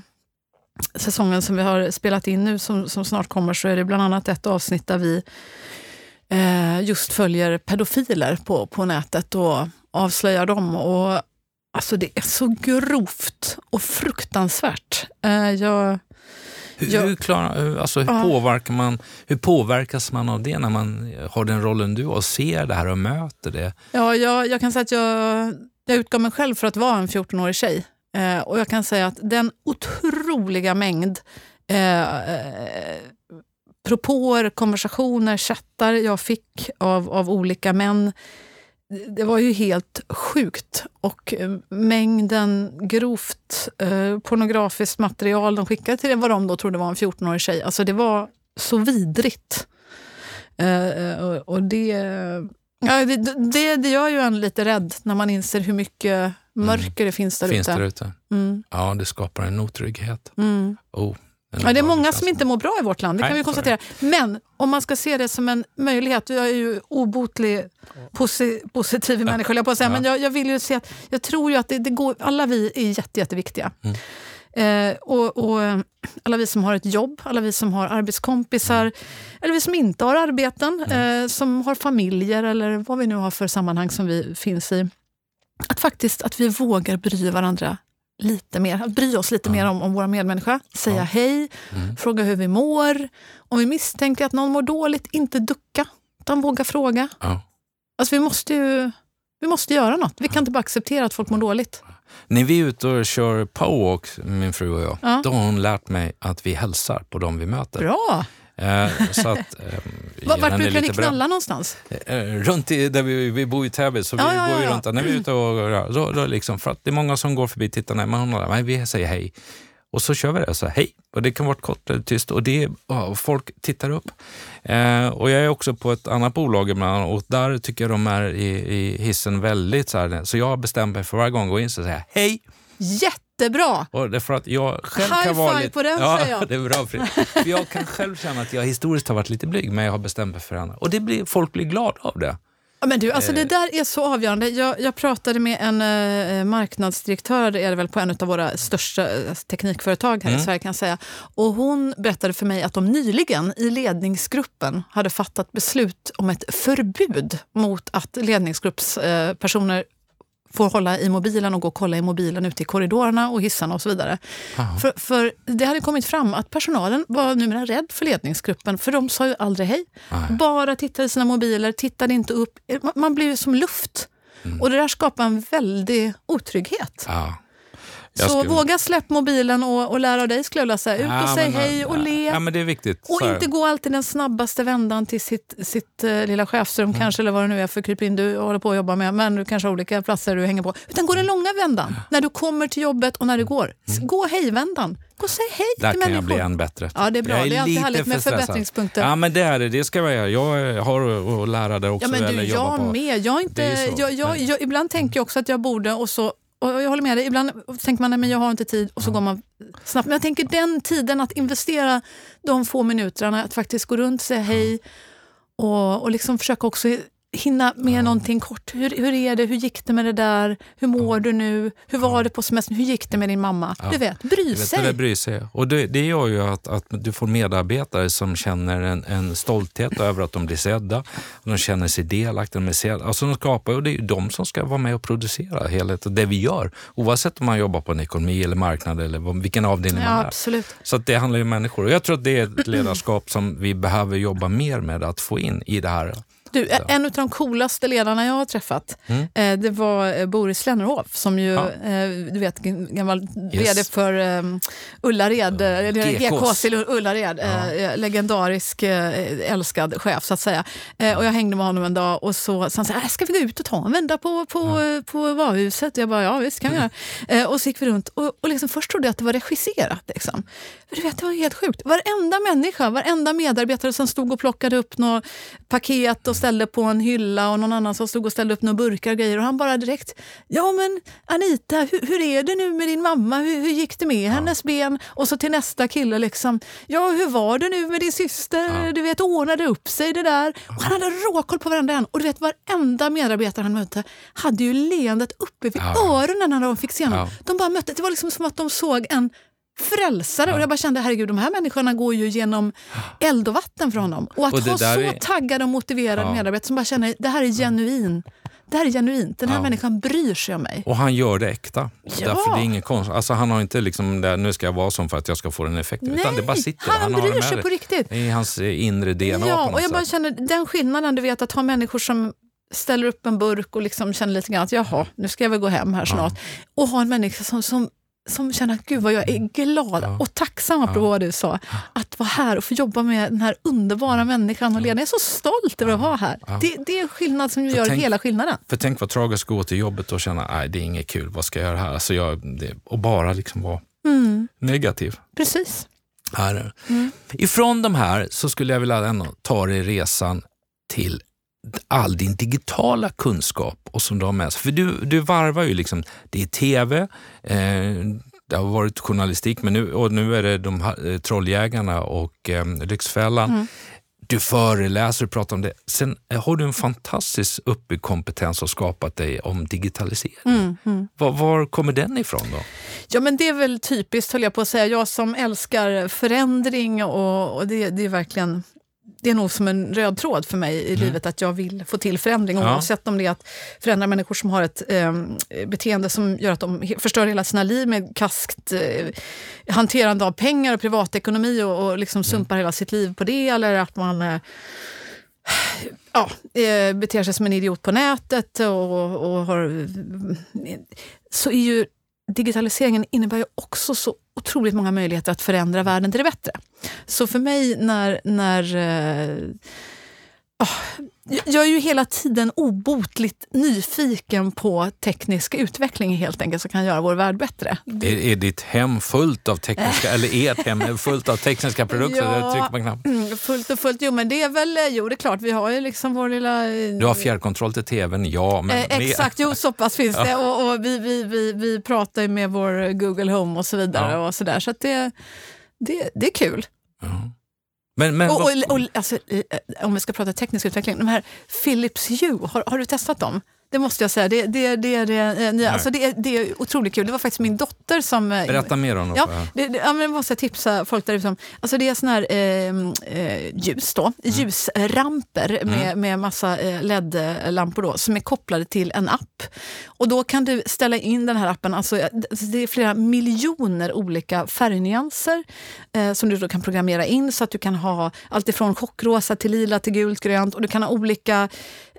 [SPEAKER 2] säsongen som vi har spelat in nu, som, som snart kommer, så är det bland annat ett avsnitt där vi eh, just följer pedofiler på, på nätet och avslöjar dem. Och, alltså det är så grovt och fruktansvärt. Eh, jag,
[SPEAKER 1] Hur,
[SPEAKER 2] Ja.
[SPEAKER 1] hur, hur- alltså, hur,
[SPEAKER 2] Ja.
[SPEAKER 1] påverkar man, hur påverkas man av det när man har den rollen du har och ser det här och möter det?
[SPEAKER 2] ja, jag, jag kan säga att jag, jag utgav mig själv för att vara en 14-årig tjej. Eh, och jag kan säga att den otroliga mängd eh, eh, propåer, konversationer, chattar jag fick av, av olika män. Det var ju helt sjukt. Och eh, mängden grovt eh, pornografiskt material de skickade till vad de då trodde var en 14-årig tjej. Alltså det var så vidrigt. Eh, och, och det, ja, det, det, det gör ju en lite rädd när man inser hur mycket mörker det finns där
[SPEAKER 1] Finns
[SPEAKER 2] ute.
[SPEAKER 1] där ute?
[SPEAKER 2] Mm,
[SPEAKER 1] Ja, det skapar en otrygghet.
[SPEAKER 2] mm.
[SPEAKER 1] Oh,
[SPEAKER 2] Ja, det är många som inte mår bra i vårt land, det kan
[SPEAKER 1] Nej,
[SPEAKER 2] vi konstatera. Men om man ska se det som en möjlighet, jag är ju obotlig posi positiv människa, höll jag på att säga,
[SPEAKER 1] Ja.
[SPEAKER 2] men jag, jag vill ju se att, jag tror ju att det, det går, alla vi är jätte, jätteviktiga.
[SPEAKER 1] Mm.
[SPEAKER 2] Eh, och, och alla vi som har ett jobb, alla vi som har arbetskompisar,
[SPEAKER 1] Mm.
[SPEAKER 2] eller vi som inte har arbeten, eh, som har familjer eller vad vi nu har för sammanhang som vi finns i. Att faktiskt att vi vågar bry varandra lite mer, att bry oss lite
[SPEAKER 1] Ja.
[SPEAKER 2] mer om, om våra medmänniskor. Säga
[SPEAKER 1] Ja.
[SPEAKER 2] hej,
[SPEAKER 1] Mm.
[SPEAKER 2] fråga hur vi mår. Om vi misstänker att någon mår dåligt, inte ducka, utan våga fråga.
[SPEAKER 1] Ja.
[SPEAKER 2] Alltså vi måste ju vi måste göra något. Vi kan inte bara acceptera att folk mår dåligt.
[SPEAKER 1] När vi är ute och kör powerwalk, min fru och jag,
[SPEAKER 2] Ja.
[SPEAKER 1] då har hon lärt mig att vi hälsar på dem vi möter.
[SPEAKER 2] Bra!
[SPEAKER 1] Eh, så att, eh, <laughs>
[SPEAKER 2] Vart brukar ni knalla någonstans?
[SPEAKER 1] Eh, runt i, där vi, vi bor i Täby, så vi
[SPEAKER 2] Ja,
[SPEAKER 1] går ju runt där. När vi är ute och då, då liksom, för att det är många som går förbi, tittar ner, men hon har, nej, vi säger hej. Och så kör vi det, så här, hej. Och det kan vara kort eller tyst och, det, och folk tittar upp. Eh, och jag är också på ett annat bolag ibland och där tycker jag de är i, i hissen väldigt så här, så jag bestämt mig för varje gång jag går in så säger jag hej.
[SPEAKER 2] Jättebra!
[SPEAKER 1] Och det är för att jag själv
[SPEAKER 2] High
[SPEAKER 1] kan vara lite...
[SPEAKER 2] på den,
[SPEAKER 1] ja,
[SPEAKER 2] säger jag. <laughs>
[SPEAKER 1] det är bra. För jag kan själv känna att jag historiskt har varit lite blyg, men jag har bestämt mig för henne. Och det blir, folk blir glada av det.
[SPEAKER 2] Ja, men du, alltså
[SPEAKER 1] Eh.
[SPEAKER 2] det där är så avgörande. Jag, jag pratade med en eh, marknadsdirektör är det väl på en av våra största eh, teknikföretag här i
[SPEAKER 1] Mm.
[SPEAKER 2] Sverige. kan jag säga. Och hon berättade för mig att de nyligen i ledningsgruppen hade fattat beslut om ett förbud mot att ledningsgruppspersoner eh, får hålla i mobilen och gå och kolla i mobilen ute i korridorerna och hissarna och så vidare. För, för det hade kommit fram att personalen var numera rädd för ledningsgruppen för de sa ju aldrig hej.
[SPEAKER 1] Nej.
[SPEAKER 2] Bara tittade i sina mobiler, tittade inte upp. Man, man blir ju som luft.
[SPEAKER 1] Mm.
[SPEAKER 2] Och det där skapar en väldig otrygghet.
[SPEAKER 1] Ja. Jag
[SPEAKER 2] Så
[SPEAKER 1] skulle-
[SPEAKER 2] våga släpp mobilen och, och lära av dig skulle jag vilja säga. Ut och
[SPEAKER 1] Ja,
[SPEAKER 2] säg
[SPEAKER 1] men,
[SPEAKER 2] hej och
[SPEAKER 1] ja,
[SPEAKER 2] le.
[SPEAKER 1] Ja, men det är viktigt.
[SPEAKER 2] Och inte gå alltid den snabbaste vändan till sitt, sitt eh, lilla chefsrum
[SPEAKER 1] Mm.
[SPEAKER 2] kanske, eller vad det nu är för krypin du håller på att jobba med. Men du kanske har olika platser du hänger på. Utan gå den långa vändan. När du kommer till jobbet och när du går. S- Gå hejvändan. Gå och säg hej
[SPEAKER 1] Mm. Där
[SPEAKER 2] till
[SPEAKER 1] kan
[SPEAKER 2] människor.
[SPEAKER 1] jag bli än bättre.
[SPEAKER 2] Ja, det är bra.
[SPEAKER 1] Jag
[SPEAKER 2] Det är alltid härligt med
[SPEAKER 1] stressad.
[SPEAKER 2] förbättringspunkter.
[SPEAKER 1] Ja, men det är det. Det ska jag göra. Jag har att lära där också.
[SPEAKER 2] Ja, men du,
[SPEAKER 1] eller
[SPEAKER 2] jag
[SPEAKER 1] på.
[SPEAKER 2] med. Jag är inte,
[SPEAKER 1] är
[SPEAKER 2] jag, jag, jag, ibland tänker jag också att jag borde och så och jag håller med dig. Ibland tänker man att jag har inte tid och så går man snabbt. Men jag tänker den tiden att investera de få minuterna, att faktiskt gå runt och säga hej och, och liksom försöka också hinna med någonting kort. Hur, hur är det? Hur gick det med det där? Hur mår du nu? Hur var det på semestern? Hur gick det med din mamma? Du vet, bry
[SPEAKER 1] vet
[SPEAKER 2] sig.
[SPEAKER 1] det bryr sig. Och det, det gör ju att, att du får medarbetare som känner en, en stolthet över att de blir sedda. De känner sig delaktiga. De är sedda. Alltså de skapar, och det är ju de som ska vara med och producera helheten, det vi gör. Oavsett om man jobbar på en ekonomi eller marknad eller vilken avdelning
[SPEAKER 2] Ja,
[SPEAKER 1] man är.
[SPEAKER 2] absolut.
[SPEAKER 1] Så det handlar ju om människor. Och jag tror att det är ett ledarskap som vi behöver jobba mer med att få in i det här.
[SPEAKER 2] Du, en av de coolaste ledarna jag har träffat
[SPEAKER 1] Mm.
[SPEAKER 2] eh, det var eh, Boris Lennerhoff som ju,
[SPEAKER 1] Ja.
[SPEAKER 2] eh, du vet, gammal
[SPEAKER 1] Yes.
[SPEAKER 2] vd för eh, Ullared, eh,
[SPEAKER 1] GKs.
[SPEAKER 2] I Ullared. Eh, legendarisk, älskad chef så att säga. Och jag hängde med honom en dag och så sa han så här, "Äh, ska vi gå ut och ta en vända på, på, eh, på varuhuset? Jag bara, ja visst kan vi göra. <laughs> Eh, och så gick vi runt och, och liksom först trodde jag att det var regisserat. Liksom. För du vet, det var helt sjukt. Varenda människa, varenda medarbetare som stod och plockade upp något paket och ställde på en hylla och någon annan som stod och ställde upp några burkar och grejer. Och han bara direkt, ja men Anita, hur, hur är det nu med din mamma? Hur, hur gick det med hennes ben? Och så till nästa kille, liksom, ja hur var det nu med din syster?
[SPEAKER 1] Ja.
[SPEAKER 2] Du vet, ordnade upp sig det där? Och han hade råkoll på varandra. en. Och du vet, varenda medarbetare han mötte hade ju leendet uppe vid
[SPEAKER 1] Ja.
[SPEAKER 2] öronen när de fick se honom.
[SPEAKER 1] Ja.
[SPEAKER 2] De bara mötte, det var liksom som att de såg en frälsare.
[SPEAKER 1] Ja.
[SPEAKER 2] Och jag bara kände, herregud, de här människorna går ju genom eld och vatten för honom. Och att
[SPEAKER 1] Och
[SPEAKER 2] ha
[SPEAKER 1] där
[SPEAKER 2] så
[SPEAKER 1] är-
[SPEAKER 2] taggade och motiverade
[SPEAKER 1] Ja.
[SPEAKER 2] medarbetare som bara känner, det här är genuin. Det här är genuint. Den här
[SPEAKER 1] Ja.
[SPEAKER 2] människan bryr sig om mig.
[SPEAKER 1] Och han gör det äkta.
[SPEAKER 2] Ja.
[SPEAKER 1] Därför det är inget konst. Alltså han har inte liksom det, nu ska jag vara som för att jag ska få den effekten. utan det bara sitter där.
[SPEAKER 2] han
[SPEAKER 1] har det
[SPEAKER 2] bryr
[SPEAKER 1] med
[SPEAKER 2] sig på riktigt.
[SPEAKER 1] Det är i hans eh, inre DNA
[SPEAKER 2] Ja, och jag bara
[SPEAKER 1] sätt.
[SPEAKER 2] känner den skillnaden, du vet att ha människor som ställer upp en burk och liksom känner lite grann att jaha, nu ska jag väl gå hem här snart. Och ha en människa som, som, som känner att gud vad jag är glad
[SPEAKER 1] Ja.
[SPEAKER 2] och tacksam, apropå vad du sa, att vara här och få jobba med den här underbara människan och Lena. Jag är så stolt över att vara här.
[SPEAKER 1] Ja.
[SPEAKER 2] Det, det är en skillnad som
[SPEAKER 1] För
[SPEAKER 2] gör
[SPEAKER 1] tänk-
[SPEAKER 2] hela skillnaden.
[SPEAKER 1] För tänk vad tragiskt att gå till jobbet och känna nej det är inget kul, vad ska jag göra här? Alltså jag, det, och bara liksom vara
[SPEAKER 2] Mm,
[SPEAKER 1] negativ.
[SPEAKER 2] precis.
[SPEAKER 1] Här.
[SPEAKER 2] Mm.
[SPEAKER 1] Ifrån de här så skulle jag vilja ändå ta dig resan till all din digitala kunskap och som du har med sig. För du, du varvar ju liksom, det är tv, eh, det har varit journalistik men nu, och nu är det de eh, Trolljägarna och eh, Lyxfällan.
[SPEAKER 2] Mm.
[SPEAKER 1] Du föreläser och pratar om det. Sen eh, har du en fantastisk uppbyggd kompetens och skapat dig om digitalisering.
[SPEAKER 2] Mm, mm.
[SPEAKER 1] Var, var kommer den ifrån då?
[SPEAKER 2] Ja, men det är väl typiskt, höll jag på att säga. Jag som älskar förändring och, och det, det är verkligen det är nog som en röd tråd för mig i livet att jag vill få till förändring
[SPEAKER 1] Ja.
[SPEAKER 2] oavsett om det är att förändra människor som har ett eh, beteende som gör att de förstör hela sina liv med kaskt eh, hanterande av pengar och privatekonomi och, och liksom sumpar hela sitt liv på det eller att man eh, ja, eh, beter sig som en idiot på nätet och, och har... Så är ju digitaliseringen innebär ju också så otroligt många möjligheter att förändra världen till det bättre. Så för mig när... när eh, jag är ju hela tiden obotligt nyfiken på teknisk utveckling helt enkelt som kan göra vår värld bättre.
[SPEAKER 1] Är, är ditt hem fullt av tekniska, <laughs> eller ert hem fullt av tekniska produkter?
[SPEAKER 2] Ja.
[SPEAKER 1] Trycker man knapp.
[SPEAKER 2] Mm, fullt och fullt, jo men det är väl, eh, jo det är klart, vi har ju liksom vår lilla... eh,
[SPEAKER 1] Du har fjärrkontroll till tvn, ja. Men
[SPEAKER 2] Eh, exakt, jo så pass finns det. Och, och vi, vi, vi, vi pratar ju med vår Google Home och så vidare.
[SPEAKER 1] Ja.
[SPEAKER 2] och så där, så att det, det, det är kul.
[SPEAKER 1] Ja. Men, men
[SPEAKER 2] Och, och, och, alltså, eh, om vi ska prata teknisk utveckling, de här Philips Hue, har, har du testat dem? Det måste jag säga. Det, det, det, är, det, nya- alltså det, det är otroligt kul. Det var faktiskt min dotter som... eh,
[SPEAKER 1] berätta mer om det.
[SPEAKER 2] Ja, det, det, ja, men jag måste tipsa folk där ute om. Alltså det är såna här eh, eh, ljus då, ljusramper med, med massa eh, LED-lampor då, som är kopplade till en app. Och då kan du ställa in den här appen, alltså eh, det är flera miljoner olika färgnyanser eh, som du då kan programmera in så att du kan ha allt ifrån chockrosa till lila till gult, grönt och du kan ha olika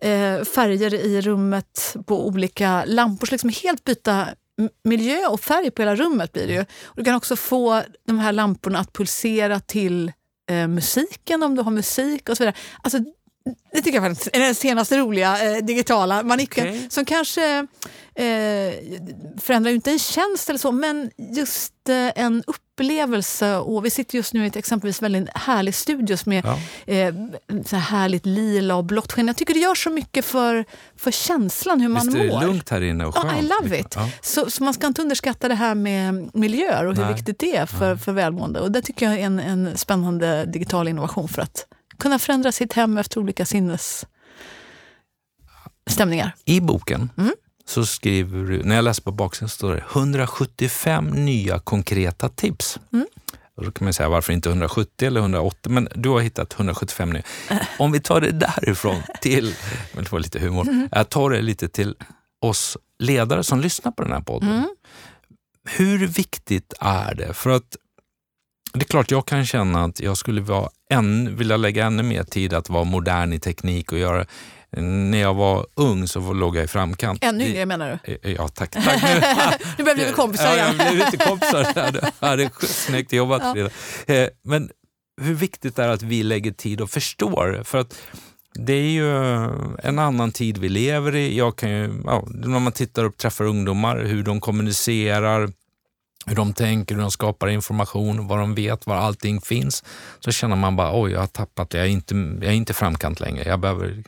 [SPEAKER 2] eh, färger i rummet på olika lampor. Så liksom helt byta miljö och färg på hela rummet blir det ju. Och du kan också få de här lamporna att pulsera till eh, musiken om du har musik och så vidare. Alltså, det tycker jag är den senaste roliga eh, digitala manicken
[SPEAKER 1] Okej.
[SPEAKER 2] som kanske eh, förändrar inte en tjänst eller så, men just eh, en upplevelse. Och vi sitter just nu i ett exempelvis väldigt härlig studio med
[SPEAKER 1] Ja.
[SPEAKER 2] eh, så här härligt lila och blått sken. Jag tycker det gör så mycket för, för känslan, hur man
[SPEAKER 1] Visst är
[SPEAKER 2] mår.
[SPEAKER 1] det lugnt här inne och
[SPEAKER 2] Ja,
[SPEAKER 1] skönt?
[SPEAKER 2] I love it.
[SPEAKER 1] Ja.
[SPEAKER 2] Så, så man ska inte underskatta det här med miljöer och hur
[SPEAKER 1] Nej.
[SPEAKER 2] viktigt det är för, för välmående. Och det tycker jag är en, en spännande digital innovation för att kunna förändra sitt hem efter olika sinnesstämningar.
[SPEAKER 1] I boken
[SPEAKER 2] Mm.
[SPEAKER 1] Så skriver du, när jag läser på baksidan står det 175 nya konkreta tips.
[SPEAKER 2] Mm.
[SPEAKER 1] Och då kan man säga varför inte 170 eller 180, men du har hittat 175 nya. <laughs> Om vi tar det därifrån till, men det var lite humor,
[SPEAKER 2] Mm.
[SPEAKER 1] jag tar det lite till oss ledare som lyssnar på den här podden.
[SPEAKER 2] Mm.
[SPEAKER 1] Hur viktigt är det? För att det är klart jag kan känna att jag skulle vara än, vilja lägga ännu mer tid att vara modern i teknik och göra när jag var ung så låg jag i framkant.
[SPEAKER 2] Ännu yngre menar du?
[SPEAKER 1] Eh, Ja, tack. tack. <laughs>
[SPEAKER 2] Nu börjar vi bli kompisar
[SPEAKER 1] Ja,
[SPEAKER 2] igen.
[SPEAKER 1] jag blev lite kompisar. Ja, det är snyggt jobbat
[SPEAKER 2] Ja.
[SPEAKER 1] Frida. Eh, Men hur viktigt är det att vi lägger tid och förstår? För att det är ju en annan tid vi lever i. Jag kan ju, ja, när man tittar och träffar ungdomar, hur de kommunicerar, hur de tänker, hur de skapar information, vad de vet, var allting finns, så känner man bara oj, jag har tappat det, jag är inte, jag är inte framkant längre. Jag behöver...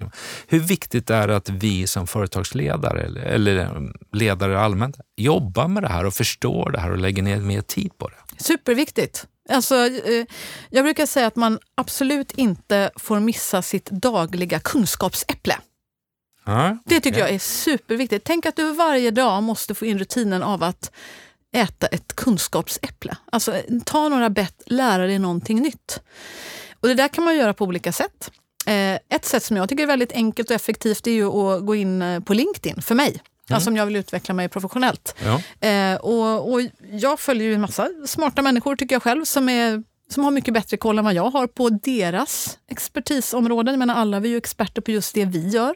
[SPEAKER 1] Hur viktigt är det att vi som företagsledare eller, eller ledare allmänt jobbar med det här och förstår det här och lägger ner mer tid på det?
[SPEAKER 2] Superviktigt. Alltså, eh, jag brukar säga att man absolut inte får missa sitt dagliga kunskapsäpple.
[SPEAKER 1] Ja,
[SPEAKER 2] Det tycker jag är superviktigt. Tänk att du varje dag måste få in rutinen av att äta ett kunskapsäpple. Alltså ta några bett, lära dig någonting nytt. Och det där kan man göra på olika sätt. Eh, ett sätt som jag tycker är väldigt enkelt och effektivt är ju att gå in eh, på LinkedIn, för mig. Alltså om jag vill utveckla mig professionellt.
[SPEAKER 1] Ja.
[SPEAKER 2] Eh, och, och jag följer ju en massa smarta människor tycker jag själv som, är, som har mycket bättre koll än vad jag har på deras expertisområden. Jag menar, alla vi är ju experter på just det vi gör.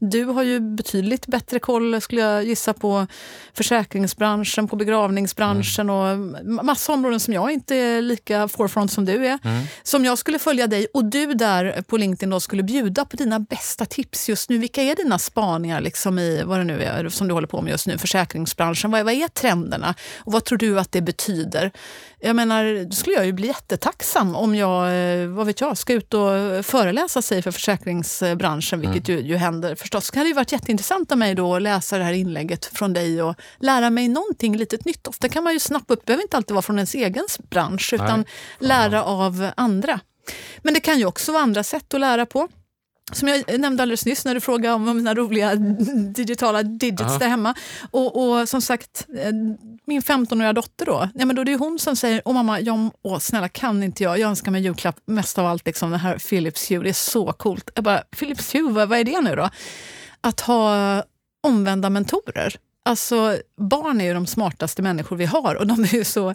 [SPEAKER 2] Du har ju betydligt bättre koll skulle jag gissa på försäkringsbranschen, på begravningsbranschen och m- massa områden som jag inte är lika forefront som du är. Så om jag skulle följa dig och du där på LinkedIn då skulle bjuda på dina bästa tips just nu. Vilka är dina spaningar liksom i vad det nu är som du håller på med just nu? Försäkringsbranschen. Vad är, vad är trenderna? Och vad tror du att det betyder? Jag menar, då skulle jag ju bli jättetacksam om jag, eh, vad vet jag, ska ut och föreläsa sig för försäkringsbranschen, vilket ju, ju händer förstås. Det hade ju varit jätteintressant av mig då att läsa det här inlägget från dig och lära mig någonting litet nytt. Ofta kan man ju snappa upp, det behöver inte alltid vara från ens egen bransch, utan lära av andra. Men det kan ju också vara andra sätt att lära på. Som jag nämnde alldeles nyss när du frågade om mina roliga <laughs> digitala digits
[SPEAKER 1] Ja.
[SPEAKER 2] där hemma. Och, och som sagt, eh, min 15-åriga dotter då, ja, men då är det ju hon som säger, åh mamma, jag, åh, snälla kan inte jag, jag önskar mig julklapp mest av allt, liksom, den här Philips Hue, det är så coolt. Jag bara, Philips Hue, vad, vad är det nu då? Att ha omvända mentorer. Alltså, barn är ju de smartaste människor vi har och de är ju så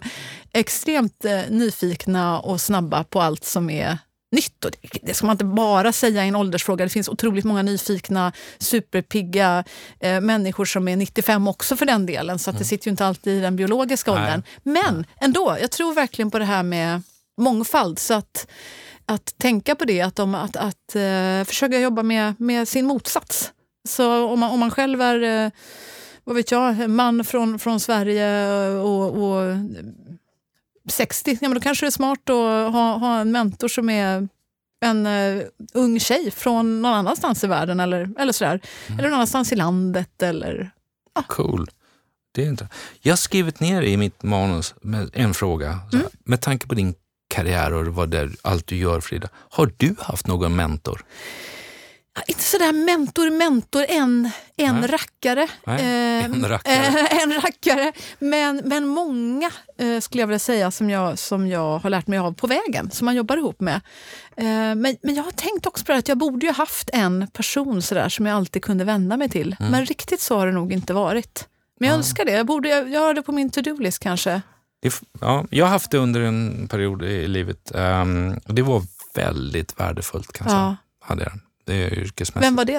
[SPEAKER 2] extremt eh, nyfikna och snabba på allt som är nytt. Och det, det ska man inte bara säga i en åldersfråga. Det finns otroligt många nyfikna, superpigga eh, människor som är 95 också för den delen. Så att det sitter ju inte alltid i den biologiska
[SPEAKER 1] Nej.
[SPEAKER 2] åldern. Men ändå, jag tror verkligen på det här med mångfald. Så att, att tänka på det, att, de, att, att eh, försöka jobba med, med sin motsats. Så om man, om man själv är, eh, vad vet jag, man från, från Sverige och, och 60, ja, men då kanske det är smart att ha, ha en mentor som är en uh, ung tjej från någon annanstans i världen eller, eller sådär. Eller någon annanstans i landet. Eller,
[SPEAKER 1] Cool. Det är inte. Jag har skrivit ner i mitt manus med en fråga. Här, Med tanke på din karriär och vad det, allt du gör Frida. Har du haft någon mentor?
[SPEAKER 2] Ja, Inte sådär mentor, mentor, en, en
[SPEAKER 1] Nej.
[SPEAKER 2] rackare.
[SPEAKER 1] Nej,
[SPEAKER 2] Eh,
[SPEAKER 1] en rackare. <laughs>
[SPEAKER 2] en rackare. Men, men många eh, skulle jag vilja säga som jag, som jag har lärt mig av på vägen, som man jobbar ihop med. Eh, men, men jag har tänkt också på det att jag borde ju haft en person sådär som jag alltid kunde vända mig till.
[SPEAKER 1] Mm.
[SPEAKER 2] Men riktigt så har det nog inte varit. Men jag önskar det. Jag borde jag, jag har det på min to-do-list kanske.
[SPEAKER 1] Det Ja, jag har haft det under en period i livet. ehm, och det var väldigt värdefullt kan jag
[SPEAKER 2] Ja.
[SPEAKER 1] säga. Hade jag. Det är yrkesmässigt.
[SPEAKER 2] Vem var det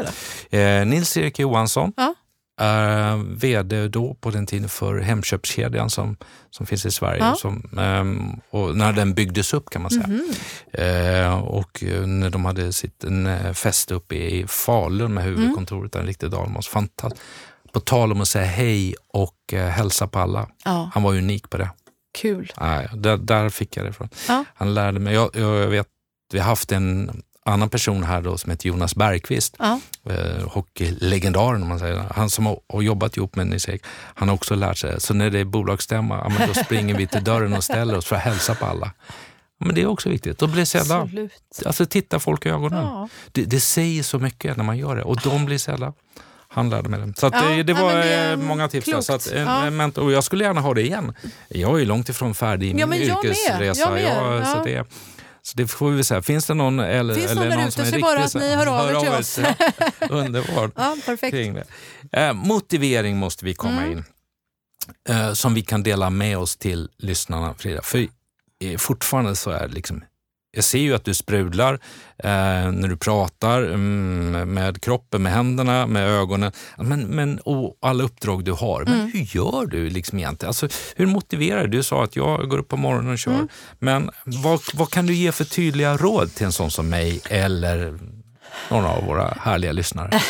[SPEAKER 2] då?
[SPEAKER 1] Eh, Nils-Erik Johansson
[SPEAKER 2] Ja.
[SPEAKER 1] är vd då på den tiden för Hemköpskedjan som, som finns i Sverige.
[SPEAKER 2] Ja.
[SPEAKER 1] Som, ehm, och när den byggdes upp kan man säga.
[SPEAKER 2] Mhm.
[SPEAKER 1] Eh, och eh, när de hade sitt en, eh, fäste uppe i Falun med huvudkontoret, en riktig dalmas. Fantastiskt. På tal om att säga hej och eh, hälsa på alla.
[SPEAKER 2] Ja,
[SPEAKER 1] Han var unik på det.
[SPEAKER 2] kul.
[SPEAKER 1] Nej, där, där fick jag det ifrån.
[SPEAKER 2] Ja.
[SPEAKER 1] Han lärde mig. Jag, jag vet, vi har haft en annan person här då som heter Jonas Bergqvist,
[SPEAKER 2] Ja.
[SPEAKER 1] eh, hockeylegendaren om man säger. Han som har, har jobbat ihop med Nils Erik, han har också lärt sig. Så när det är bolagsstämma, ja, men då springer vi till dörren och ställer oss för att hälsa på alla. Ja, men det är också viktigt. Då blir sedda. Alltså titta folk i ögonen.
[SPEAKER 2] Ja.
[SPEAKER 1] Det, det säger så mycket när man gör det och de blir sedda. Han lärde mig det. Så att
[SPEAKER 2] Ja,
[SPEAKER 1] det, det var
[SPEAKER 2] men det
[SPEAKER 1] eh, många tips.
[SPEAKER 2] klokt.
[SPEAKER 1] Så att, en,
[SPEAKER 2] Ja.
[SPEAKER 1] en mentor, och jag skulle gärna ha det igen. Jag är långt ifrån färdig i min
[SPEAKER 2] men jag med.
[SPEAKER 1] yrkesresa.
[SPEAKER 2] Jag med.
[SPEAKER 1] Så, det, så det får vi säga. Finns det någon, eller,
[SPEAKER 2] Finns någon
[SPEAKER 1] eller
[SPEAKER 2] där
[SPEAKER 1] någon
[SPEAKER 2] ute
[SPEAKER 1] som är
[SPEAKER 2] så bara att ni hör av er till oss.
[SPEAKER 1] Ja, <laughs> underbart.
[SPEAKER 2] Ja, perfekt.
[SPEAKER 1] Eh, motivering måste vi komma
[SPEAKER 2] Mm.
[SPEAKER 1] in. Eh, som vi kan dela med oss till lyssnarna, Frida. För eh, fortfarande så är det liksom jag ser ju att du sprudlar eh, när du pratar mm, med kroppen, med händerna, med ögonen. Men, men, och alla uppdrag du har. Men
[SPEAKER 2] Mm.
[SPEAKER 1] hur gör du liksom egentligen? Alltså, hur motiverar du? Du sa att jag går upp på morgonen och kör.
[SPEAKER 2] Mm.
[SPEAKER 1] Men vad, vad kan du ge för tydliga råd till en sån som mig eller några av våra härliga lyssnare? <laughs>